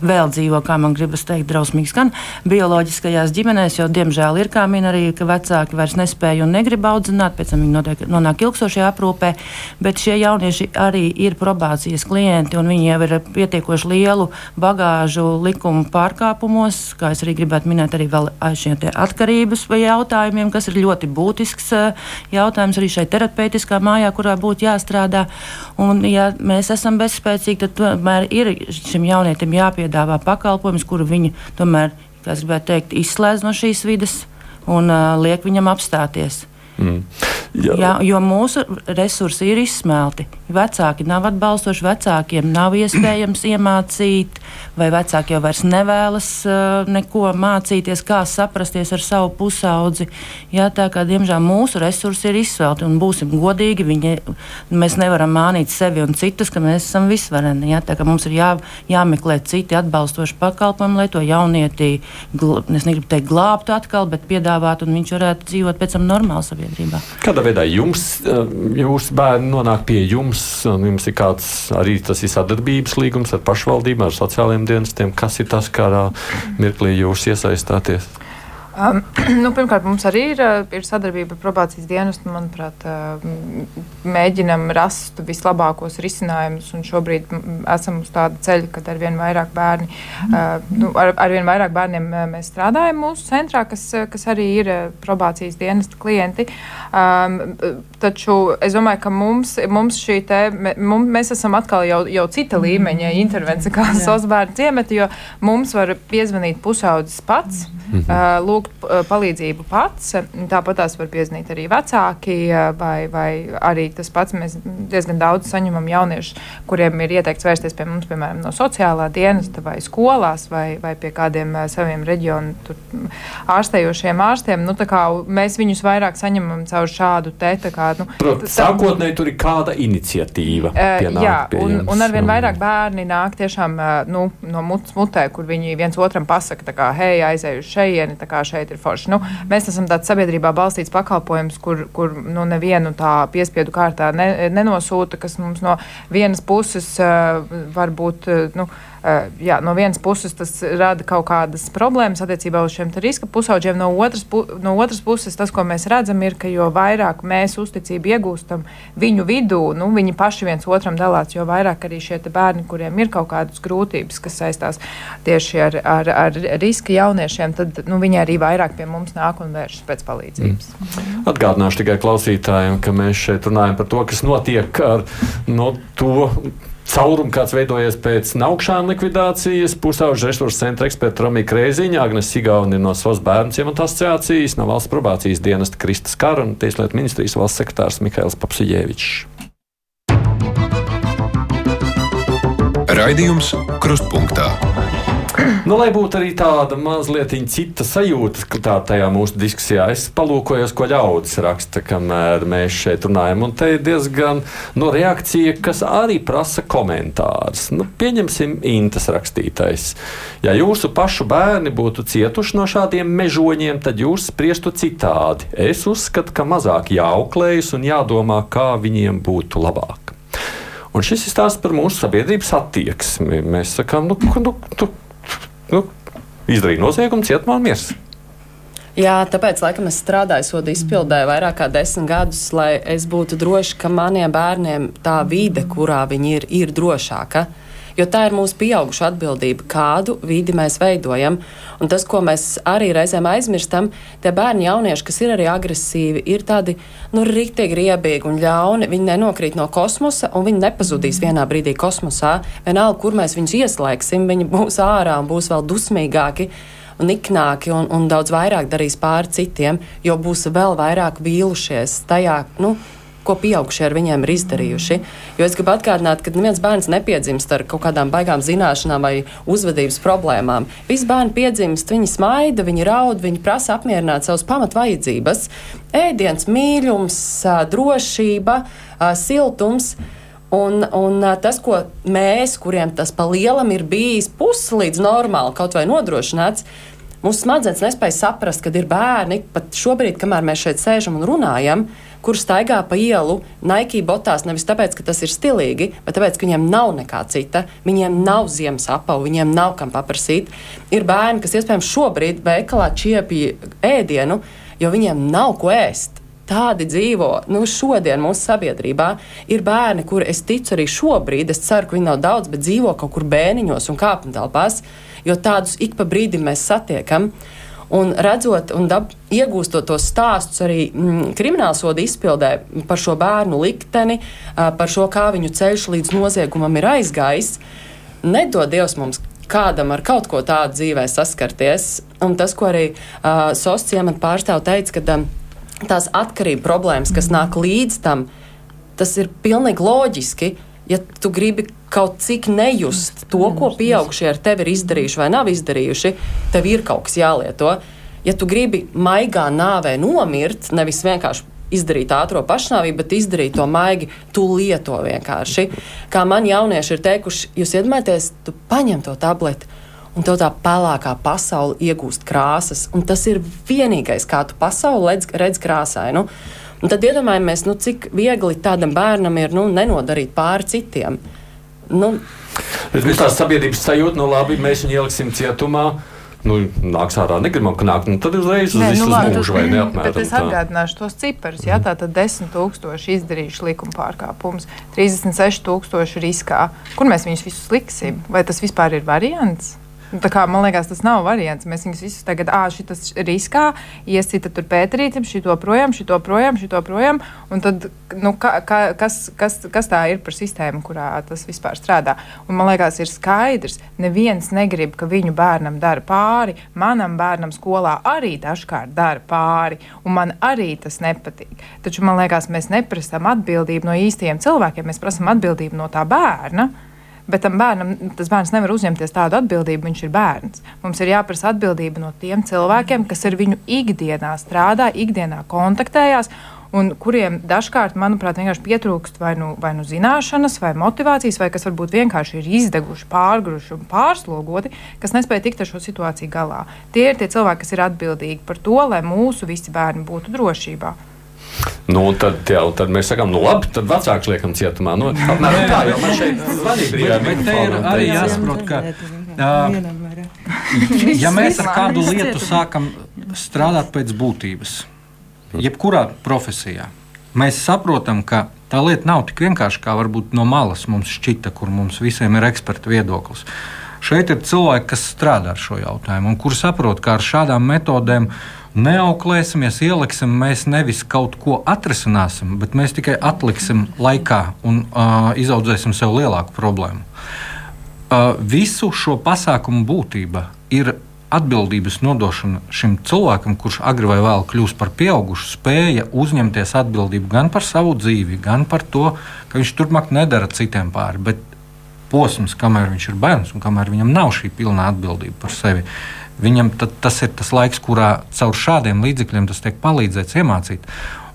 vēl dzīvo, kā man gribas teikt, drausmīgi skan, bioloģiskajās ģimenēs, jo diemžēl ir kā min arī, ka vecāki vairs nespēja un negrib audzināt, pēc tam viņi notiek, nonāk ilgstošajā aprūpē, bet šie jaunieši arī ir probācijas klienti un viņi jau ir pietiekoši lielu bagāžu likumu pārkāpumos, kā es arī gribētu minēt arī vēl šiem atkarības jautājumiem, kas ir ļoti būtisks jautājums arī šai terapeitiskā mājā, kurā būtu jāstrādā. Un, ja mēs esam bezspēcīgi, tad tomēr ir šim jaunietim jāpiedāvā pakalpojums, kuru viņi tomēr, kā es gribētu teikt, izslēdz no šīs vidas un uh, liek viņam apstāties. Mm. Jā. Jā, jo mūsu resursi ir izsmelti. Vecāki nav atbalstoši, vecākiem nav iespējams iemācīt, vai vecāki jau vairs nevēlas uh, neko mācīties, kā saprasties ar savu pusaudzi. Jā, tā kā diemžēl mūsu resursi ir izsmelti un būsim godīgi, viņi, mēs nevaram mānīt sevi un citus, ka mēs esam visvareni. Jā, tā kā mums ir jā, jāmeklē citi atbalstoši pakalpojumi, lai to jaunieti, es negribu teikt, glābtu atkal, bet piedāvātu un viņš varētu dzīvot pēc tam normāli sabiedrībā. Kādā veidā jums, eh, jūsu bērni nonāk pie jums? Jums ir kāds arī tas ir sadarbības līgums ar pašvaldību, ar sociālajiem dienestiem. Kas ir tas, kādā mirklī jūs iesaistāties? Um, <clears throat> nu, pirmkārt, mums arī ir, uh, ir sadarbība ar probācijas dienestu. Manuprāt, uh, mēģinam rast vislabākos risinājumus. Šobrīd esam uz tāda ceļa, kad ar vien vairāk bērni, uh, nu, ar, ar vien vairāk bērniem mēs strādājam mūsu centrā, kas, kas arī ir probācijas dienesta klienti. Um, taču es domāju, ka mums, mums šī te, mums, mēs esam atkal jau, jau cita līmeņa intervencija kā Sosbērnu <laughs> ciemati, jo mums var piezvanīt pusaudzis pats. Mm -hmm. uh, lūgt eh, palīdzību pats. Tāpat tās var piezīmēt arī vecāki, eh, vai, vai arī tas pats. Mēs diezgan daudz saņemam jauniešu, kuriem ir ieteikts vērsties pie mums, piemēram, no sociālā dienesta vai skolās vai, vai pie kādiem eh, saviem reģionu tur, ārstējošiem ārstiem. Nu, mēs viņus vairāk saņemam caur šādu te. Kā, nu, Protams, sākotnēji tur ir kāda iniciatīva. Jā, un, un arvien vairāk bērni nāk tiešām nu, no mutes mutē, kur viņi viens otram pasaka, kā, hei, aizēju uz šejieni, tā kā šeit ir forši. Nu, mēs esam tāds sabiedrībā balstīts pakalpojums, kur, kur nu, nevienu tā piespiedu kārtā ne, nenosūta, kas mums no vienas puses uh, var būt. Uh, nu, Eh, jā, no vienas puses tas rada kaut kādas problēmas attiecībā uz šiem riska pusauģiem, no otras, pu no otras puses tas, ko mēs redzam, ir, ka jo vairāk mēs uzticību iegūstam viņu vidū, nu, viņi paši viens otram dalās, jo vairāk arī šie bērni, kuriem ir kaut kādas grūtības, kas saistās tieši ar, ar, ar riska jauniešiem, tad nu, viņi arī vairāk pie mums nāk un vēršas pēc palīdzības. Mm. Atgādināšu tikai klausītājiem, ka mēs šeit runājam par to, kas notiek ar no to caurumu, kāds veidojies pēc naukšāna likvidācijas. Pusauģa resursu centra eksperta Romija Krēziņa, Agnes Sigauni no SOS bērnu ciemata asociācijas, no valsts probācijas dienesta Kristas Kara un Tieslietu ministrijas valsts sekretārs Mihails Papsijēvičs. Raidījums Krustpunktā. <clears throat> Nu, lai būtu arī tāda mazliet cita sajūta, ka tā tajā mūsu diskusijā es palūkojos, ko ļaudis raksta, kamēr mēs šeit runājam. Un te ir diezgan no nu, reakcija, kas arī prasa komentārus. Nu, pieņemsim Intas rakstītais. Ja jūsu pašu bērni būtu cietuši no šādiem mežoņiem, tad jūs spriestu citādi. Es uzskatu, ka mazāk jāauklējas un jādomā, kā viņiem būtu labāk. Un šis ir stāsts par mūsu sabiedrības attieksmi. Mēs sakām, nu, nu, nu nu, izdarīja noziegumu, cietumā un miers. Jā, tāpēc, laikam, es strādāju sodu izpildē vairāk kā desmit gadus, lai es būtu droši, ka maniem bērniem tā vide, kurā viņi ir, ir drošāka. Jo tā ir mūsu pieauguša atbildība, kādu vidi mēs veidojam. Un tas, ko mēs arī reizēm aizmirstam, tie bērni, jaunieši, kas ir arī agresīvi, ir tādi nu, rīktīgi riebīgi un ļauni. Viņi nenokrīt no kosmosa un viņi nepazudīs vienā brīdī kosmosā. Vienalga, kur mēs viņus ieslēgsim, viņi būs ārā un būs vēl dusmīgāki un iknāki un, un daudz vairāk darīs pāri citiem, jo būs vēl vairāk vīlušies tajā. Nu, ko pieaugušie ar viņiem ir izdarījuši. Jo es gribu atgādināt, ka neviens bērns nepiedzimst ar kaut kādām baigām zināšanām vai uzvedības problēmām. Visi bērni piedzimst, viņi smaida, viņi raud, viņi prasa apmierināt savas pamatvajadzības - ēdiens, mīlums, drošība, siltums. Un, un tas, ko mēs, kuriem tas pa lielam ir bijis pusi līdz normāli, kaut vai nodrošināts, Mūsu smadzenes nespēja saprast, kad ir bērni, pat šobrīd, kamēr mēs šeit sēžam un runājam, kur staigā pa ielu Nike botās nevis tāpēc, ka tas ir stilīgi, bet tāpēc, ka viņiem nav nekā cita, viņiem nav ziemas apavu, viņiem nav kam paprasīt. Ir bērni, kas iespējams šobrīd veikalā čiepja ēdienu, jo viņiem nav ko ēst. Tādi dzīvo nu, šodien mūsu sabiedrībā. Ir bērni, kuriem es ticu arī šobrīd, es ceru, ka viņi nav daudz, bet dzīvo kaut kur bēniņos un kāpņu telpās, jo tādus ik pa brīdim mēs satiekam. Un redzot un dab, iegūstot tos stāstus arī mm, kriminālsoda izpildē par šo bērnu likteni, par šo, kā viņu ceļš līdz noziegumam ir aizgājis, nedod Dievs mums kādam ar kaut ko tādu dzīvē saskarties. Un tas, ko arī uh, Sostiem pārstāv teica, ka um, tās atkarību problēmas, kas nāk līdz tam, tas ir pilnīgi loģiski. Ja tu gribi kaut cik nejust to, ko pieaugušie ar tevi ir izdarījuši vai nav izdarījuši, tev ir kaut kas jālieto. Ja tu gribi maigā nāvē nomirt, nevis vienkārši izdarīt ātrā pašnāvību, bet izdarīt to maigi, tu lieto vienkārši. Kā man jaunieši ir teikuši, jūs iedomājaties, tu paņem to tableti. Un tev tā pelēkā pasaule iegūst krāsas, un tas ir vienīgais, kā tu pasauli redz, redz krāsainu. Un tad iedomājamies, nu, cik viegli tādam bērnam ir nu, nenodarīt pāri citiem. Nu, Bet mēs tās sabiedrības sajūta, nu labi, mēs viņu ieliksim cietumā. Nu, nāks ārā, negribam, ka nāk. Nu, tad uzreiz uz visu labi, mūžu vai neapmēram. Bet es tā. atgādināšu tos ciparus. Jā, tā tad 10,000 izdarījuši likuma pārkāpumus, 36,000 riskā. Kur mēs viņus visus liksim? Vai tas vispār ir variants? Nu, tā kā, man liekas, tas nav variants. Mēs viņus visus tagad, ah, šis riskā, iesita tur pēterītim, šito projām, šito projām, šito projām. Un tad, nu, ka, ka, kas, kas, kas tā ir par sistēmu, kurā tas vispār strādā? Un man liekas, ir skaidrs, neviens negrib, ka viņu bērnam dara pāri. Manam bērnam skolā arī dažkārt dara pāri, un man arī tas nepatīk. Taču man liekas, mēs neprasām atbildību no īstiem cilvēkiem, mēs prasām atbildību no tā bērna. Bet tam bērnam, tas bērns nevar uzņemties tādu atbildību, viņš ir bērns. Mums ir jāprasa atbildība no tiem cilvēkiem, kas ar viņu ikdienā strādā, ikdienā kontaktējās. Un kuriem dažkārt, manuprāt, vienkārši pietrūkst vai nu, vai nu zināšanas, vai motivācijas, vai kas varbūt vienkārši ir izdeguši, pārgruši un pārslogoti, kas nespēja tikt ar šo situāciju galā. Tie ir tie cilvēki, kas ir atbildīgi par to, lai mūsu visi bērni būtu drošībā. Nu, tad, jau, tad mēs sakām, nu labi, tad vecāks liekam cietumā. Nu, apmēram tā, jo man šeit zvanīja brīvā Bet te ir arī jāsaprot, ka uh, ja mēs ar kādu lietu sākam strādāt pēc būtības, jebkurā profesijā, mēs saprotam, ka tā lieta nav tik vienkārša, kā varbūt no malas mums šķita, kur mums visiem ir eksperta viedoklis. Šeit ir cilvēki, kas strādā ar šo jautājumu un kuri saprot, ka ar šādām metodēm neauklēsimies, ieliksim, mēs nevis kaut ko atrisināsim, bet mēs tikai atliksim laikā un uh, izaudzēsim sev lielāku problēmu. Uh, visu šo pasākumu būtība ir atbildības nodošana šim cilvēkam, kurš agri vai vēl kļūs par pieaugušu, spēja uzņemties atbildību gan par savu dzīvi, gan par to, ka viņš turpmāk nedara citiem pāri. Bet posms, kamēr viņš ir bērns un kamēr viņam nav šī pilnā atbildība par sevi, viņam tas ir tas laiks, kurā caur šādiem līdzekļiem tas tiek palīdzēts iemācīt.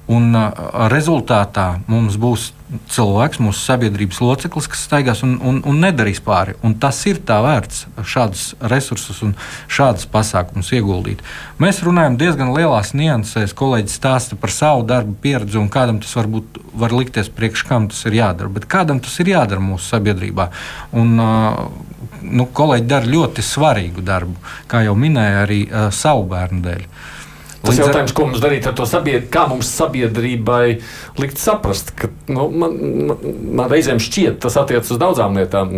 Un uh, rezultātā mums būs cilvēks, mūsu sabiedrības loceklis, kas staigās un, un, un nedarīs pāri. Un tas ir tā vērts šādus resursus un šādus pasākumus ieguldīt. Mēs runājam diezgan lielās niansēs. Kolēģis stāsta par savu darbu pieredzi, un kādam tas varbūt var likties priekš kam tas ir jādara. Bet kādam tas ir jādara mūsu sabiedrībā. Un, uh, nu, kolēģi dara ļoti svarīgu darbu, kā jau minēja, arī uh, savu bērnu dēļ. Tas ir jautājums, ko mums darīt ar to sabiedrību, kā mums sabiedrībai likt saprast, ka nu, man, man, man reizēm šķiet, tas attiecas uz daudzām lietām,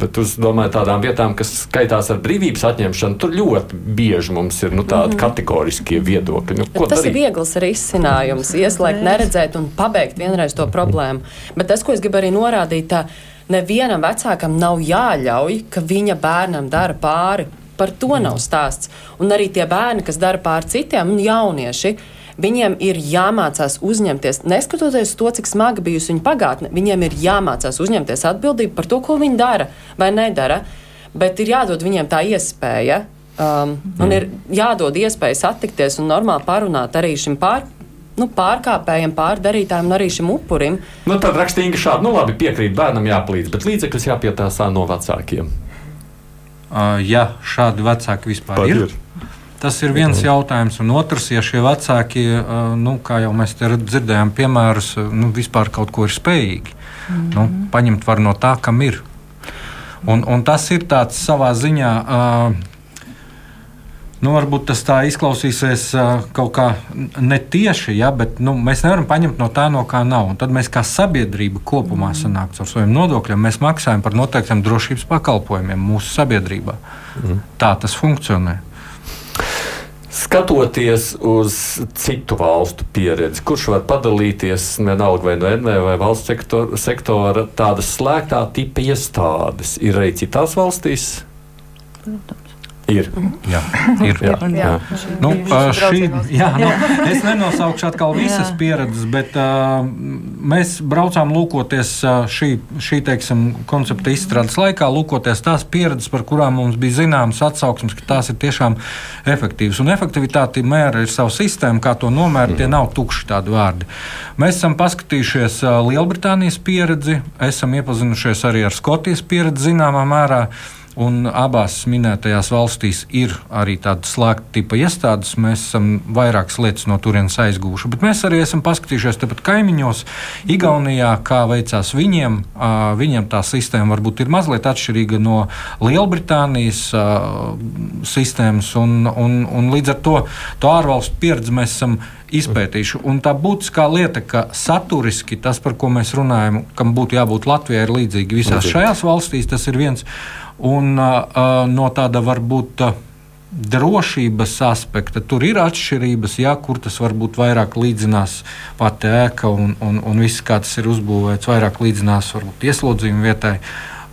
bet uz domāju, tādām vietām, kas skaitās ar brīvības atņemšanu, tur ļoti bieži mums ir nu, tādi mm -hmm. kategoriskie viedokļi. Nu, tas darīt? ir viegls risinājums, ieslēgt, neredzēt un pabeigt vienreiz to problēmu. Bet tas, ko es gribu arī norādīt, tā, nevienam vecākam nav jāļauj, ka viņa bērnam dara pāri Par to nav stāsts. Un arī tie bērni, kas dara pār citiem, un jaunieši, viņiem ir jāmācās uzņemties, neskatoties to, cik smaga bijusi viņa pagātne, viņiem ir jāmācās uzņemties atbildību par to, ko viņi dara vai nedara. Bet ir jādod viņiem tā iespēja. Um, un ir jādod iespēja satikties un normāli parunāt arī šim pār, nu, pārkāpējiem, pārdarītājiem un arī šim upurim. Nu, tad rakstīja šādi, nu labi, piekrīt, bērnam jāpalīdz, bet līdzekļus jāpietāsā no vecākiem ja šādi vecāki vispār Pat ir. ir. Tas ir viens mm. jautājums, un otrs, ja šie vecāki, nu, kā jau mēs dzirdējām, piemērus, nu, vispār kaut ko ir spējīgi. Mm. Nu, paņemt var no tā, kam ir. Un, un tas ir tāds savā ziņā. Uh, Nu, varbūt tas tā izklausīsies kaut kā netieši, ja, bet nu, mēs nevaram paņemt no tā, no kā nav. Un tad mēs kā sabiedrība kopumā sanākam ar saviem nodokļiem. Mēs maksājam par noteiktiem drošības pakalpojumiem mūsu sabiedrībā. Mm. Tā tas funkcionē. Skatoties uz citu valstu pieredzi, kurš var padalīties vienalga vai no NV vai valsts sektora, sektora tādas slēgtā tipa iestādes, ir arī citās valstīs? Protams. Ir. Jā, ir. Jā. Jā. Nu, šī, jā, nu, es nenosaukšu atkal <laughs> visas jā. pieredzes, bet uh, mēs braucām lūkoties uh, šī, šī teiksim, koncepta izstrādes laikā, lūkoties tās pieredzes, par kurām mums bija zināmas atsauksmes, ka tās ir tiešām efektīvas. Un efektivitāte mēra ir sava sistēma, kā to nomērt, tie nav tukši tādi vārdi. Mēs esam paskatījušies uh, Lielbritānijas pieredzi, esam iepazinušies arī ar Skotijas pieredzi zināmā mērā. Un abās minētajās valstīs ir arī tādas slēgta tipa iestādes. Mēs esam vairākas lietas no turienes aizgūši. Bet mēs arī esam paskatījušies tepat kaimiņos, Igaunijā, kā veicās viņiem. Viņiem tā sistēma varbūt ir mazliet atšķirīga no Lielbritānijas sistēmas. Un, un, un līdz ar to, to ārvalstu pieredzi mēs esam izpētījuši. Un tā būtiskā lieta, ka saturiski tas, par ko mēs runājam, kam būtu jābūt Latvijai, ir līdzīgi visās šajās valstīs. Tas ir viens Un uh, no tāda varbūt. Uh, drošības aspekta. Tur ir atšķirības, jā, kur tas varbūt vairāk līdzinās pati ēka un, un, un viss, kā tas ir uzbūvēts, vairāk līdzinās varbūt ieslodzījuma vietai.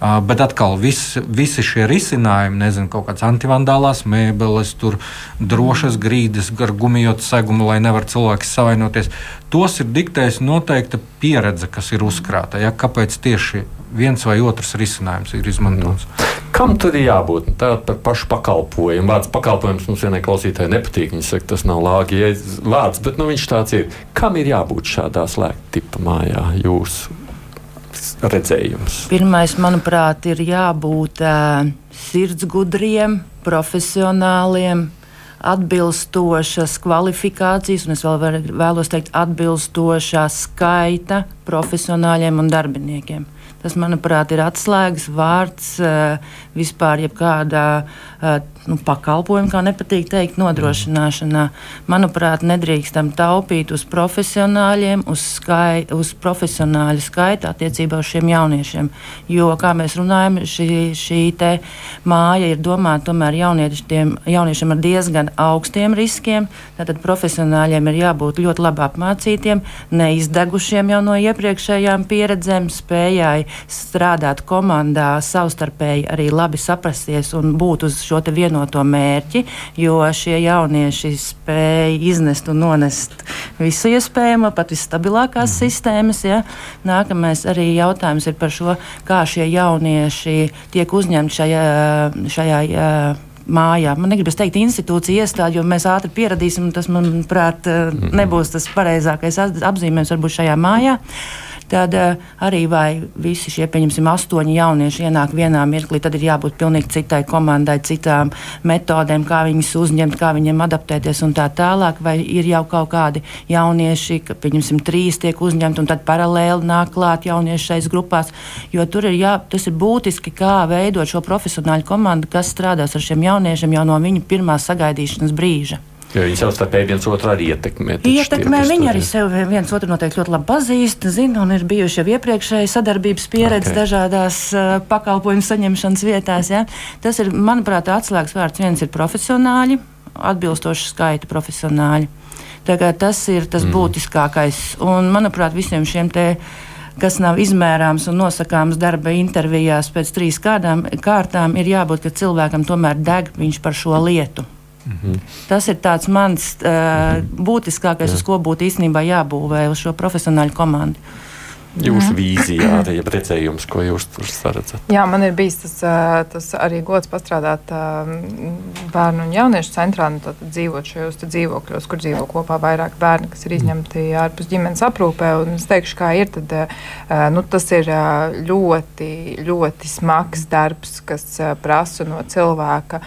Bet atkal vis, visi šie risinājumi, nezinu, kaut kādas antivandālās mēbeles, tur drošas grīdas, ar gumijotu segumu, lai nevar cilvēks savainoties. Tos ir diktējusi noteikta pieredze, kas ir uzkrāta. Ja? Kāpēc tieši viens vai otrs risinājums ir izmantots. Kam tad ir jābūt? Tā par pašu pakalpojumu. Vārds pakalpojums mums vienai klausītājai nepatīk. Viņa saka, tas nav lāgi vārds, bet nu, viņš tāds ir. Kam ir jābūt šādā slēgta tipa mājā? Jūsu redzējums? Pirmais, manuprāt, ir jābūt uh, sirdsgudriem, profesionāliem, atbilstošas kvalifikācijas, un es vēl vēlos teikt, atbilstošā skaita profesionāļiem un darbiniekiem. Tas, manuprāt, ir atslēgas vārds eh, vispār jebkādā eh, nu, pakalpojuma, kā nepatīk teikt, nodrošināšanā. Manuprāt, nedrīkstam taupīt uz profesionāļiem, uz, skai, uz profesionāļu skaitu attiecībā uz šiem jauniešiem. Jo, kā mēs runājam, šī, šī māja ir domāta tomēr jauniešiem, jauniešiem ar diezgan augstiem riskiem. Tātad profesionāļiem ir jābūt ļoti labi apmācītiem, neizdegušiem jau no iepriekšējām pieredzēm, spējai strādāt komandā, savstarpēji arī labi saprasties un būt uz šo vienoto mērķi, jo šie jaunieši spēja iznest un nonest visu iespējamo, pat visstabilākās mm. sistēmas. Ja. Nākamais arī jautājums ir par šo, kā šie jaunieši tiek uzņemti šajā. šajā mājā. Man negribas teikt, institūcija iestāde, jo mēs ātri pieradīsim, tas, manuprāt, mhm. nebūs tas pareizākais apzīmējums varbūt šajā mājā. Uh, tad uh, arī vai visi šie, pieņemsim, astoņi jaunieši ienāk vienā mirklī, tad ir jābūt pilnīgi citai komandai, citām metodēm, kā viņus uzņemt, kā viņiem adaptēties un tā tālāk. Vai ir jau kaut kādi jaunieši, ka, pieņemsim, trīs tiek uzņemti un tad paralēli nāk klāt jaunieši šais grupās, jo tur ir, jā, tas ir būtiski, kā veidot šo profesionāļu komandu, kas strādās ar šiem jauniešiem jau no viņu pirmās sagaidīšanas brīža. Jo viņi savstarpēji viens otru arī ietekmē. Ietekmē tie, viņi arī sevi viens otru noteikti ļoti labi pazīst, zina un ir bijuši jau iepriekšēji sadarbības pieredze okay. dažādās uh, pakalpojumu saņemšanas vietās. Ja? Tas ir, manuprāt, atslēgas vārds. Viens ir profesionāļi, atbilstoši skaita profesionāļi. Tagad tas ir tas mm. būtiskākais. Un, manuprāt, visiem šiem te kas nav izmērāms un nosakāms darba intervijās pēc trīs kādām, kārtām, ir jābūt, ka cilvēkam tomēr deg viņš par šo lietu. -hmm. Tas ir tāds mans uh, -hmm. būtiskākais, Jā. uz ko būtu īstenībā jābūvē uz šo profesionāļu komandu. Jūsu vīzijā, <clears throat> arī redzējums, ko jūs tur redzat? Jā, man ir bijis tas, tas arī gods pastrādāt bērnu un jauniešu centrā, nu, dzīvot šajos dzīvokļos, kur dzīvo kopā vairāk bērni, kas ir izņemti ārpus ģimenes aprūpē. Es teikšu, kā ir, tad nu, tas ir ļoti, ļoti smags darbs, kas prasa no cilvēka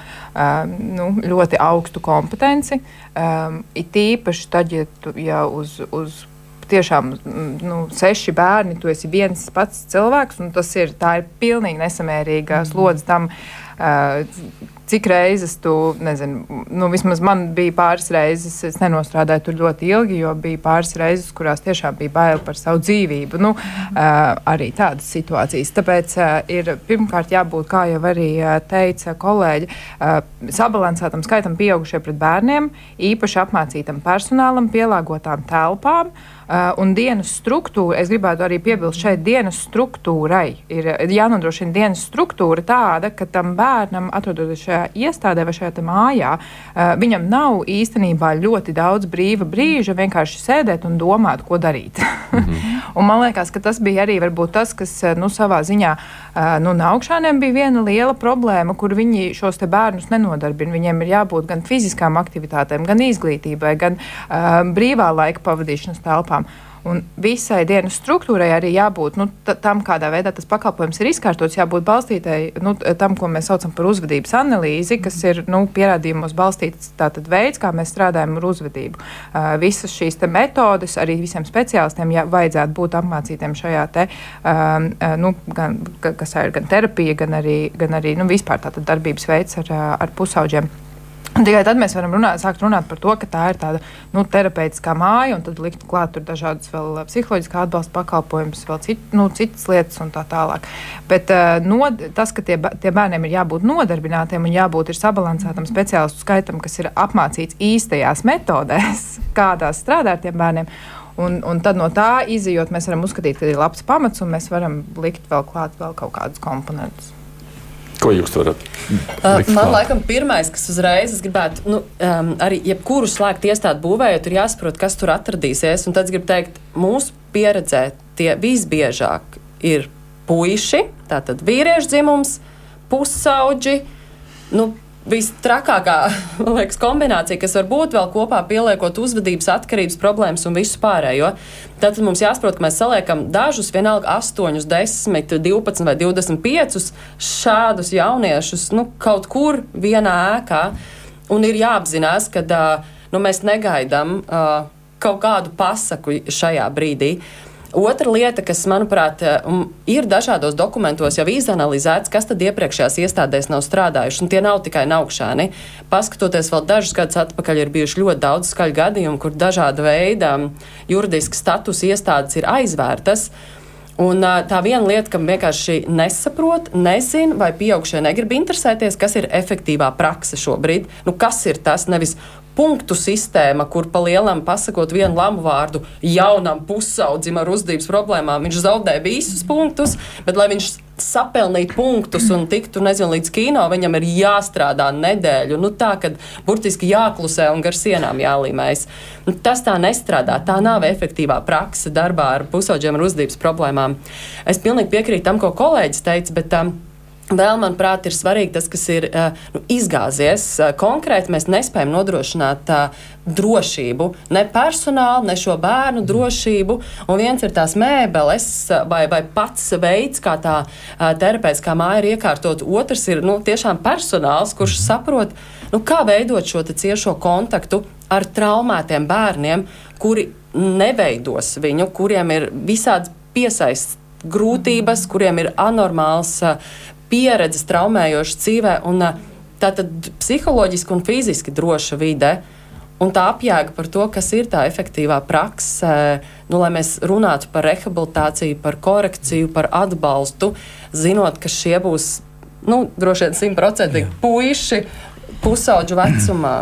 nu, ļoti augstu kompetenci. It īpaši tad, ja, tu, ja uz, uz tiešām nu, seši bērni, tu esi viens pats cilvēks, un tas ir, ir pilnīgi nesamērīga mm. slodze tam. Uh, cik reizes tu, nezinu, nu, vismaz man bija pāris reizes, es nenostrādāju tur ļoti ilgi, jo bija pāris reizes, kurās tiešām bija bail par savu dzīvību. Nu, uh, arī tādas situācijas. Tāpēc uh, ir pirmkārt jābūt, kā jau arī uh, teica kolēģi, uh, sabalansētam skaitam pieaugušie pret bērniem, īpaši apmācītam personālam, pielāgotām telpām. Uh, un dienas struktūra, es gribētu arī piebilst, šeit dienas struktūrai ir jānodrošina dienas struktūra tāda, ka tam bērnam, atrodoties šajā iestādē vai šajā mājā, uh, viņam nav īstenībā ļoti daudz brīva brīža vienkārši sēdēt un domāt, ko darīt. <laughs> Mm -hmm. man liekas, ka tas bija arī tas, kas nu, savā ziņā nu, augšāniem bija viena liela problēma, kur viņi šos bērnus nenodarbina. Viņiem ir jābūt gan fiziskām aktivitātēm, gan izglītībai, gan uh, brīvā laika pavadīšanas telpām telpām. Un visai dienas struktūrai arī jābūt nu, tam, kādā veidā tas pakalpojums ir izkārtots, jābūt balstītai nu, tam, ko mēs saucam par uzvedības analīzi, kas ir nu, pierādījumos balstīts veids, kā mēs strādājam ar uzvedību. Uh, visas šīs metodes arī visiem speciālistiem jā, vajadzētu būt apmācītiem šajā te, uh, nu, gan, kas ir gan terapija, gan arī, gan arī nu, vispār darbības veids ar, ar pusauģiem. Tikai tad mēs varam runāt, sākt runāt par to, ka tā ir tāda nu, terapeitiskā māja, un tad likt klāt tur dažādas vēl psiholoģiskā atbalsta pakalpojumus, vēl cit, nu, citas lietas un tā tālāk. Bet uh, nod, tas, ka tie, tie bērniem ir jābūt nodarbinātiem un jābūt sabalansētam speciālistu skaitam, kas ir apmācīts īstajās metodēs, <laughs> kādās strādāt ar tiem bērniem. Un, un tad no tā izjūt, mēs varam uzskatīt, ka ir labs pamats, un mēs varam likt vēl klāt vēl kaut kādus komponentus. Ko jūs varat? Uh, man liekas, pirmais, kas uzreiz gribētu, nu, um, arī jebkuru slēgt iestādi būvējot, ir jāsaprot, kas tur atradīsies. Un tad es gribu teikt, mūsu pieredzē tie visbiežāk ir puiši, tātad vīriešu dzimums, pusauģi. Nu, Vistrakākā <laughs> liekas, kombinācija, kas var būt vēl kopā, pieliekot uzvedības, atkarības problēmas un visu pārējo. Tad mums jāsaprot, ka mēs saliekam dažus, vienalga 8, 10, 12 vai 25 šādus jauniešus nu, kaut kur vienā ēkā. Un ir jāapzinās, ka nu, mēs negaidām uh, kaut kādu pasaku šajā brīdī. Uh, Otra lieta, kas, manuprāt, um, ir dažādos dokumentos jau izanalizēts, kas tad iepriekšējās iestādēs nav strādājuši. Un tie nav tikai naukšāni. Paskatoties vēl dažus gadus atpakaļ, ir bijuši ļoti daudz skaļu gadījumu, kur dažāda veida juridiski status iestādes ir aizvērtas. Un, tā viena lieta, kam vienkārši nesaprot, nezina, vai pieaugušie negrib interesēties, kas ir efektīvā praksa šobrīd. Nu, kas ir tas? Nevis punktu sistēma, kur pa lielam pasakot vienu lamu vārdu jaunam pusaudzim ar uzdības problēmām, viņš zaudē visus punktus, bet lai viņš sapelnītu punktus un tiktu, nezinu, līdz kino, viņam ir jāstrādā nedēļu. Nu, tā, kad burtiski jāklusē un gar sienām jālīmējas. Nu, tas tā nestrādā. Tā nav efektīvā praksa darbā ar pusaudžiem ar uzdības problēmām. Es pilnīgi piekrītu tam, ko kolēģis teica, bet um, Vēl, manuprāt, ir svarīgi tas, kas ir nu, izgāzies. Konkrēti mēs nespējam nodrošināt uh, drošību, ne personālu, ne šo bērnu drošību. Un viens ir tās mēbeles vai, vai pats veids, kā tā uh, terapeitiskā māja ir iekārtot. Otrs ir nu, tiešām personāls, kurš saprot, nu, kā veidot šo ciešo kontaktu ar traumētiem bērniem, kuri neveidos viņu, kuriem ir visādas piesaistes grūtības, kuriem ir anormāls pieredzes traumējoša dzīvē, un tā tad psiholoģiski un fiziski droša vide. Un tā apjēga par to, kas ir tā efektīvā praksa, nu, lai mēs runātu par rehabilitāciju, par korekciju, par atbalstu, zinot, ka šie būs nu, droši vien simtprocentīgi puiši pusauģu vecumā.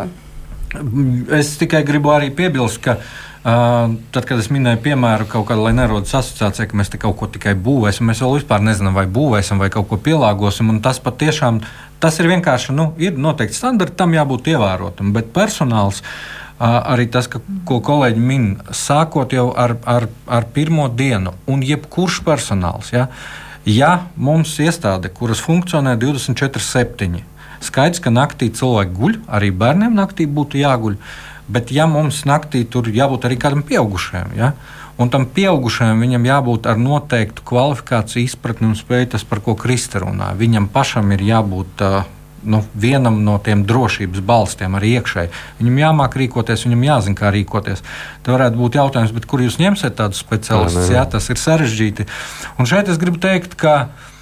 Es tikai gribu arī piebilst, ka Uh, tad, kad es minēju piemēru kaut kādu, lai nerodas asociācija, ka mēs te kaut ko tikai būvēsim, mēs vēl vispār nezinām, vai būvēsim vai kaut ko pielāgosim. Tas patiešām tas ir vienkārši, nu, ir noteikti standarti, tam jābūt ievērotam, bet personāls. Arī tas, ka, ko kolēģi min, sākot jau ar, ar, ar pirmo dienu, un jebkurš personāls, ja, ja mums iestāde, kuras funkcionē 24-7, skaidrs, ka naktī cilvēki guļ, arī bērniem naktī būtu jāguļ, bet ja mums naktī tur jābūt arī kādam pieaugušajam, ja, Un tam pieaugušajam viņam jābūt ar noteiktu kvalifikāciju, izpratni un spēju tas, par ko Krista runā. Viņam pašam ir jābūt nu, vienam no tiem drošības balstiem arī iekšēji. Viņam jāmāk rīkoties, viņam jāzina, kā rīkoties. Te varētu būt jautājums, kur jūs ņemsiet tādus speciālistus? Jā, tas ir sarežģīti. Un šeit es gribu teikt, ka uh,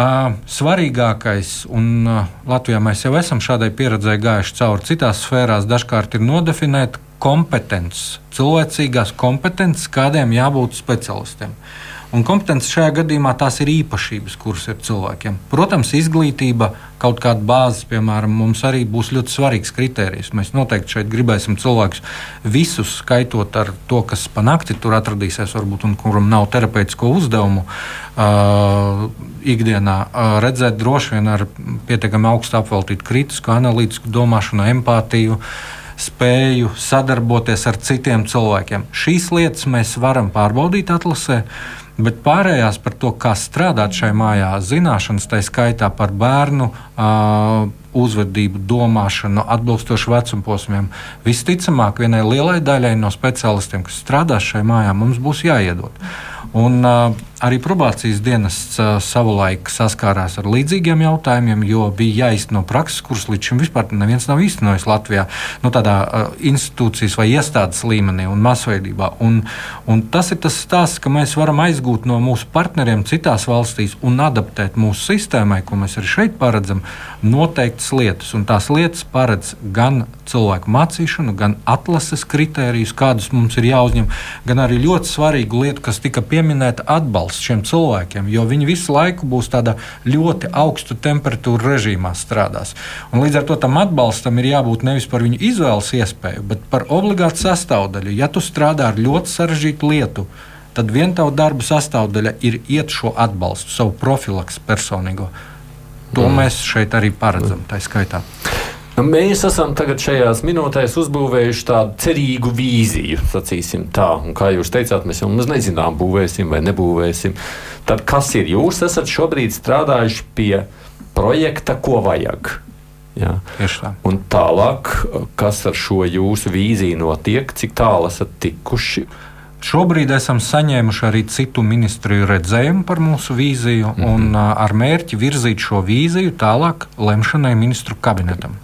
svarīgākais, un uh, Latvijā mēs jau esam šādai pieredzē gājuši cauri citās sfērās, dažkārt ir nodefinēt kompetences, cilvēcīgās kompetences, kādiem jābūt specialistiem. Un kompetences šajā gadījumā tās ir īpašības, kuras ir cilvēkiem. Protams, izglītība, kaut kāda bāzes, piemēram, mums arī būs ļoti svarīgs kriterijs. Mēs noteikti šeit gribēsim cilvēkus visus skaitot ar to, kas pa nakti tur atradīsies, varbūt, un kuram nav terapeitisko uzdevumu uh, ikdienā, uh, redzēt droši vien ar pietiekami augstu apveltītu kritisku, analītisku domāšanu, empātiju. Uh, spēju sadarboties ar citiem cilvēkiem. Šīs lietas mēs varam pārbaudīt atlasē. Bet pārējās par to, kā strādāt šajā mājā, zināšanas, tā skaitā par bērnu uh, uzvedību, domāšanu, atbilstoši vecuma posmiem, visticamāk, vienai lielai daļai no specialistiem, kas strādās šajā mājā, mums būs jāiedod. Un, uh, arī probācijas dienests savulaik saskārās ar līdzīgiem jautājumiem, jo bija jāizteno prakses, kuras līdz šim vispār neviens nav īstenojis Latvijā, nu, tādā uh, institūcijas vai iestādes līmenī un masveidībā. Un, un tas ir tas stāsts, ka mēs varam aizgūt no mūsu partneriem citās valstīs un adaptēt mūsu sistēmai, ko mēs arī šeit paredzam, noteiktas lietas. Un tās lietas paredz gan cilvēku mācīšanu, gan atlases kritērijus, kādus mums ir jāuzņem, gan arī ļoti svarīgu lietu, kas tika pieminēta atbalsts šiem cilvēkiem, jo viņi visu laiku būs tādā ļoti augstu temperatūru režīmā strādās. Un līdz ar to tam atbalstam ir jābūt nevis par viņu izvēles iespēju, bet par obligātu sastāvdaļu. Ja tu strādā ar ļoti sarežģītu lietu, tad viena tava darba sastāvdaļa ir iet šo atbalstu, savu profilaksu personīgo. To mm. mēs šeit arī paredzam, tā skaitā. Nu, mēs esam tagad šajās minūtēs uzbūvējuši tādu cerīgu vīziju, sacīsim tā. Un kā jūs teicāt, mēs jau nezinām, būvēsim vai nebūvēsim. Tad kas ir? Jūs esat šobrīd strādājuši pie projekta, ko vajag. Jā. Tā. Un tālāk, kas ar šo jūsu vīziju notiek, cik tālu esat tikuši? Šobrīd esam saņēmuši arī citu ministriju redzējumu par mūsu vīziju, mm -hmm. un ar mērķi virzīt šo vīziju tālāk lemšanai ministru kabinetam.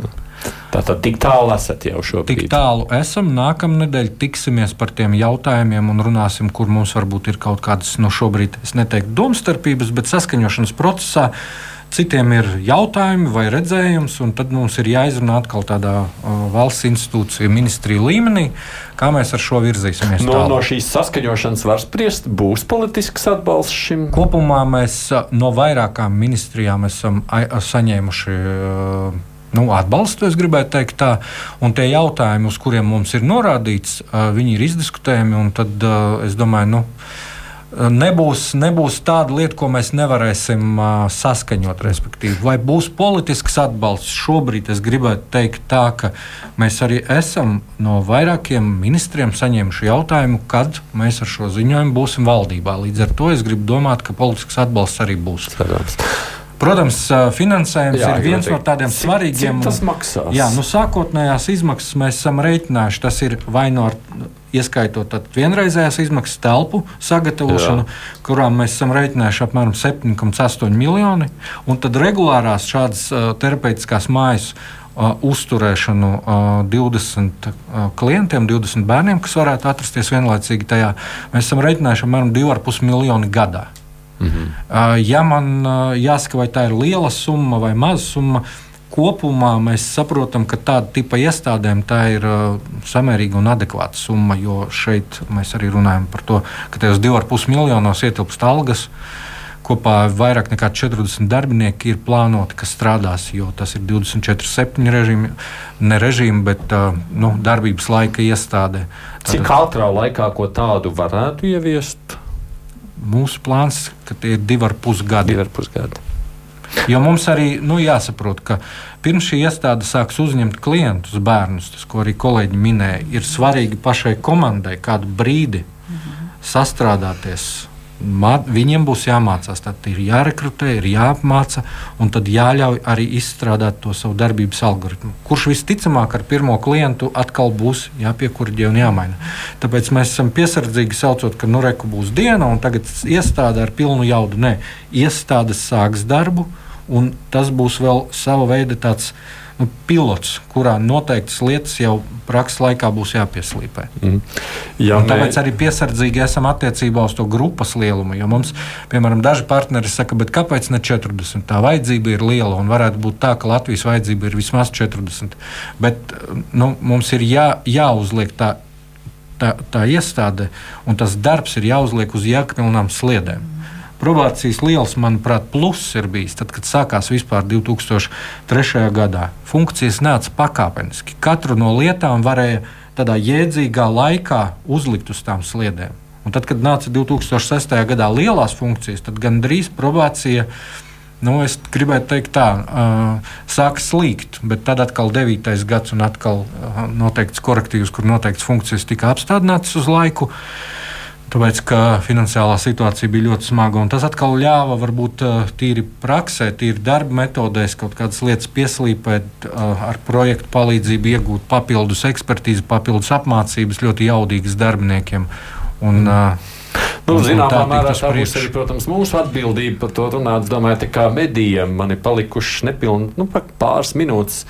Tātad tik tālu esat jau šobrīd? Tik tālu esam. Nākamnedēļ tiksimies par tiem jautājumiem un runāsim, kur mums varbūt ir kaut kādas, no nu, šobrīd es neteiktu domstarpības, bet saskaņošanas procesā. Citiem ir jautājumi vai redzējums, un tad mums ir jāizrunā atkal tādā uh, valsts institūcija, ministrija līmenī, kā mēs ar šo virzīsimies. No, tālāk. no šīs saskaņošanas var spriest, būs politisks atbalsts šim. Kopumā mēs no vairākām ministrijām esam saņēmuši. Uh, nu, atbalstu, es gribētu teikt tā. Un tie jautājumi, uz kuriem mums ir norādīts, viņi ir izdiskutējami. Tad es domāju, nu, nebūs, nebūs tāda lieta, ko mēs nevarēsim uh, saskaņot. Respektīvi. Vai būs politisks atbalsts? Šobrīd es gribētu teikt, tā, ka mēs arī esam no vairākiem ministriem saņēmuši jautājumu, kad mēs ar šo ziņojumu būsim valdībā. Līdz ar to es gribu domāt, ka politisks atbalsts arī būs. Cerams. Protams, finansējums jā, ir viens no tādiem cik, svarīgiem. Cik tas maksās? Jā, nu, sākotnējās izmaksas mēs esam rēķinājuši. Tas ir vai no ieskaitot vienreizējās izmaksas telpu sagatavošanu, jā. kurām mēs esam rēķinājuši apmēram 7,8 miljoni, un tad regulārās šādas uh, terapeitiskās mājas. Uh, uzturēšanu uh, 20 uh, klientiem, 20 bērniem, kas varētu atrasties vienlaicīgi tajā. Mēs esam rēķinājuši apmēram 2,5 miljonu gadā. Mm -hmm. Ja man jāsaka, vai tā ir liela summa vai maza summa, kopumā mēs saprotam, ka tāda tipa iestādēm tā ir samērīga un adekvāta summa. Jo šeit mēs arī runājam par to, ka tajos 2,5 miljonos ietilpst algas. Kopā vairāk nekā 40 darbinieki ir plānoti, kas strādās, jo tas ir 24,7 režīmi, ne režīmi, bet nu, darbības laika iestādē. Cik ātrā laikā ko tādu varētu ieviest? mūsu plāns, ir divi ar pus gadi. Divi ar pus gadi. Jo mums arī nu, jāsaprot, ka pirms šī iestāde sāks uzņemt klientus, bērnus, tas, ko arī kolēģi minēja, ir svarīgi pašai komandai kādu brīdi mhm. sastrādāties Viņiem būs jāmācās, tad ir jārekrutē, ir jāapmāca, un tad jāļauj arī izstrādāt to savu darbības algoritmu. Kurš visticamāk ar pirmo klientu atkal būs jāpiekurģē un jāmaina. Tāpēc mēs esam piesardzīgi saucot, ka nu reku būs diena, un tagad iestāde ar pilnu jaudu. Nē, iestādes sāks darbu, un tas būs vēl sava veida tāds pilots, kurā noteiktas lietas jau prakses laikā būs jāpieslīpē. Mm. Ja mē... Tāpēc arī piesardzīgi esam attiecībā uz to grupas lielumu. Jo mums, piemēram, daži partneri saka, kāpēc ne 40? Tā vajadzība ir liela un varētu būt tā, ka Latvijas vajadzība ir vismaz 40. Bet nu, mums ir jā, jāuzliek tā. Tā, tā iestāde un tas darbs ir jāuzliek uz jēgpilnām sliedēm. Probācijas liels, manuprāt, pluss ir bijis tad, kad sākās vispār 2003. gadā. Funkcijas nāca pakāpeniski. Katru no lietām varēja tādā jēdzīgā laikā uzlikt uz tām sliedēm. Un tad, kad nāca 2006. gadā lielās funkcijas, tad gandrīz probācija. Nu, es gribētu teikt, tā uh, sāk slīgt, bet tad atkal 9. gads un atkal uh, noteikts korektīvs, kur noteikts funkcijas tika apstādinātas uz laiku. Uh, Tāpēc, ka finansiālā situācija bija ļoti smaga, un tas atkal ļāva varbūt eh, tīri praksē, tīri darba metodēs kaut kādas lietas pieslīpēt, eh, ar projektu palīdzību iegūt papildus ekspertīzi, papildus apmācības ļoti jaudīgas darbiniekiem. Un, mm. Nu, zināmā mērā tā būs arī, protams, mūsu atbildība par to runāt. Es domāju, ka kā medijiem man ir palikušas nepilni nu, pāris minūtes.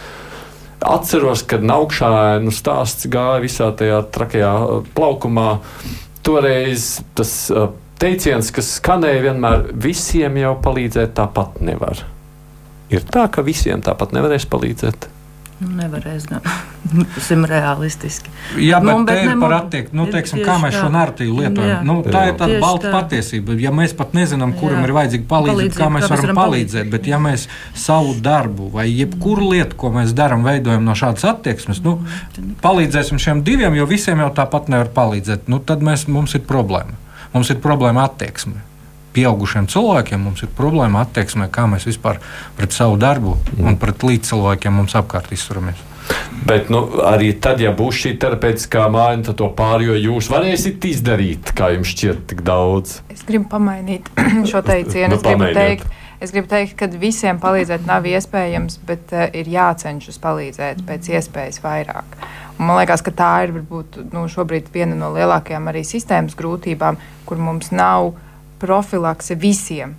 Atceros, kad augšā nu, stāsts gāja visā tajā trakajā plaukumā toreiz tas teiciens, kas skanēja vienmēr, visiem jau palīdzēt tāpat nevar. Ir tā, ka visiem tāpat nevarēs palīdzēt. Nu, nevarēs gan. <laughs> Būsim realistiski. Jā, bet, nu, bet te ir par attieksmi. Nu, teiksim, kā mēs šo narratīvu lietojam. Jā, nu, tā jā. ir tāda balta tā. patiesība. Ja mēs pat nezinām, kuram jā. ir vajadzīga palīdzība, palīdzība, kā mēs varam, varam palīdzēt, bet ja mēs savu darbu vai jebkuru lietu, ko mēs darām, veidojam no šādas attieksmes, nu, palīdzēsim šiem diviem, jo visiem jau tāpat nevar palīdzēt, nu, tad mēs, mums ir problēma. Mums ir problēma attieksme pieaugušiem cilvēkiem mums ir problēma attieksmē, kā mēs vispār pret savu darbu un mm. pret līdzcilvēkiem mums apkārt izturamies. Bet nu, arī tad, ja būs šī terapeitiskā māja, tad to pārējo jūs varēsiet izdarīt, kā jums šķiet, tik daudz. Es gribu pamainīt <clears throat> šo teicienu. nu, es, gribu teikt, es gribu teikt, ka visiem palīdzēt nav iespējams, bet uh, ir jācenšas palīdzēt pēc iespējas vairāk. Un man liekas, ka tā ir varbūt, nu, šobrīd viena no lielākajām arī sistēmas grūtībām, kur mums nav profilakse visiem.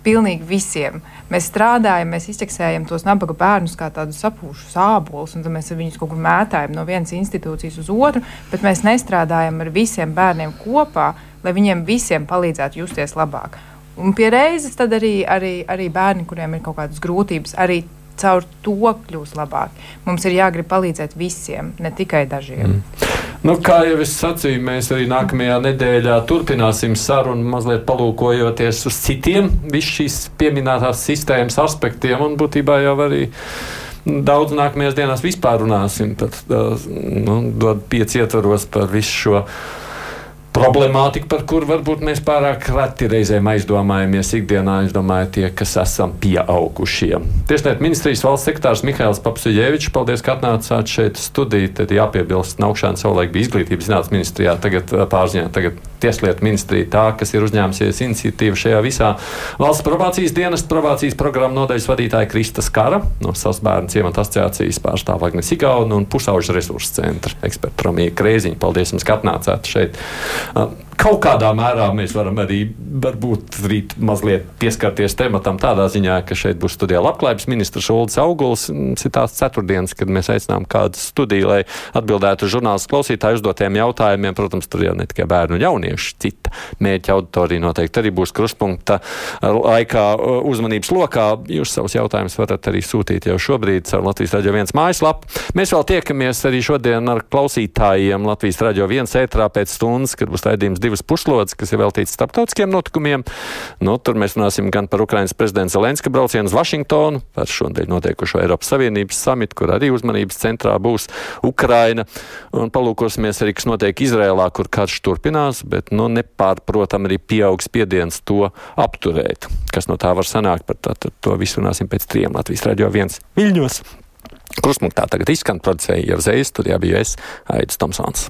Pilnīgi visiem. Mēs strādājam, mēs izteksējam tos nabaga bērnus kā tādus sapūšus ābolus, un tad mēs viņus kaut kur mētājam no vienas institūcijas uz otru, bet mēs nestrādājam ar visiem bērniem kopā, lai viņiem visiem palīdzētu justies labāk. Un pie reizes arī, arī, arī bērni, kuriem ir kaut kādas grūtības, arī caur to kļūs labāk. Mums ir jāgrib palīdzēt visiem, ne tikai dažiem. Mm. Nu, kā jau es sacīju, mēs arī nākamajā nedēļā turpināsim sarunu, mazliet palūkojoties uz citiem visas šīs pieminētās sistēmas aspektiem un būtībā jau arī. Daudz nākamajās dienās vispār runāsim. Tad nu, dod pieci ietvaros par visu šo problemātika, par kuru varbūt mēs pārāk reti reizēm aizdomājamies ikdienā. Es domāju, tie, kas esam pieaugušie. Tieslietu ministrijas valsts sekretārs Mihails Papsuļevičs, paldies, ka atnācāt šeit studiju. Tad jāpiebilst, Naukšāna savulaik bija izglītības zinātnes ministrijā, tagad pārziņā, tagad Tieslietu ministrija tā, kas ir uzņēmusies iniciatīvu šajā visā. Valsts probācijas dienas probācijas programmu nodaļas vadītāja Krista Skara no savas bērnu ciemata asociācijas pārstāv Agnes Igauna un Pusaužu resursu centra eksperta Romija Krēziņa. Paldies jums, ka atnācāt šeit. Um, Kaut kādā mērā mēs varam arī varbūt rīt mazliet pieskarties tematam tādā ziņā, ka šeit būs studijā labklājības ministrs Ulris Auguls. Tāds ceturtdienas, kad mēs aicinām kādu studiju, lai atbildētu žurnālistu klausītāju uzdotiem jautājumiem. Protams, tur jau ne tikai bērnu un jauniešu, cita mērķa auditorija noteikti arī būs krustpunkta laikā uzmanības lokā. Jūs savus jautājumus varat arī sūtīt jau šobrīd caur Latvijas raidījuma viens mājaslapu. Mēs vēl tiekamies arī šodien ar klausītājiem Latvijas raidījuma viens ētrā pēc stundas, kad būs raidījums divas puslodes, kas ir veltītas starptautiskiem notikumiem. Nu, tur mēs runāsim gan par Ukrainas prezidenta Zelenska braucienu uz Vašingtonu, par šodien notiekušo Eiropas Savienības samitu, kur arī uzmanības centrā būs Ukraina. Un palūkosimies arī, kas notiek Izrēlā, kur karš turpinās, bet nu, nepārprotam arī pieaugs spiediens to apturēt. Kas no tā var sanākt, par tā, to visu runāsim pēc trim Latvijas radio viens Viļņos. Krustpunktā tagad izskan producēja jau Zējas, tur jau biju es, Aidis Tomsons.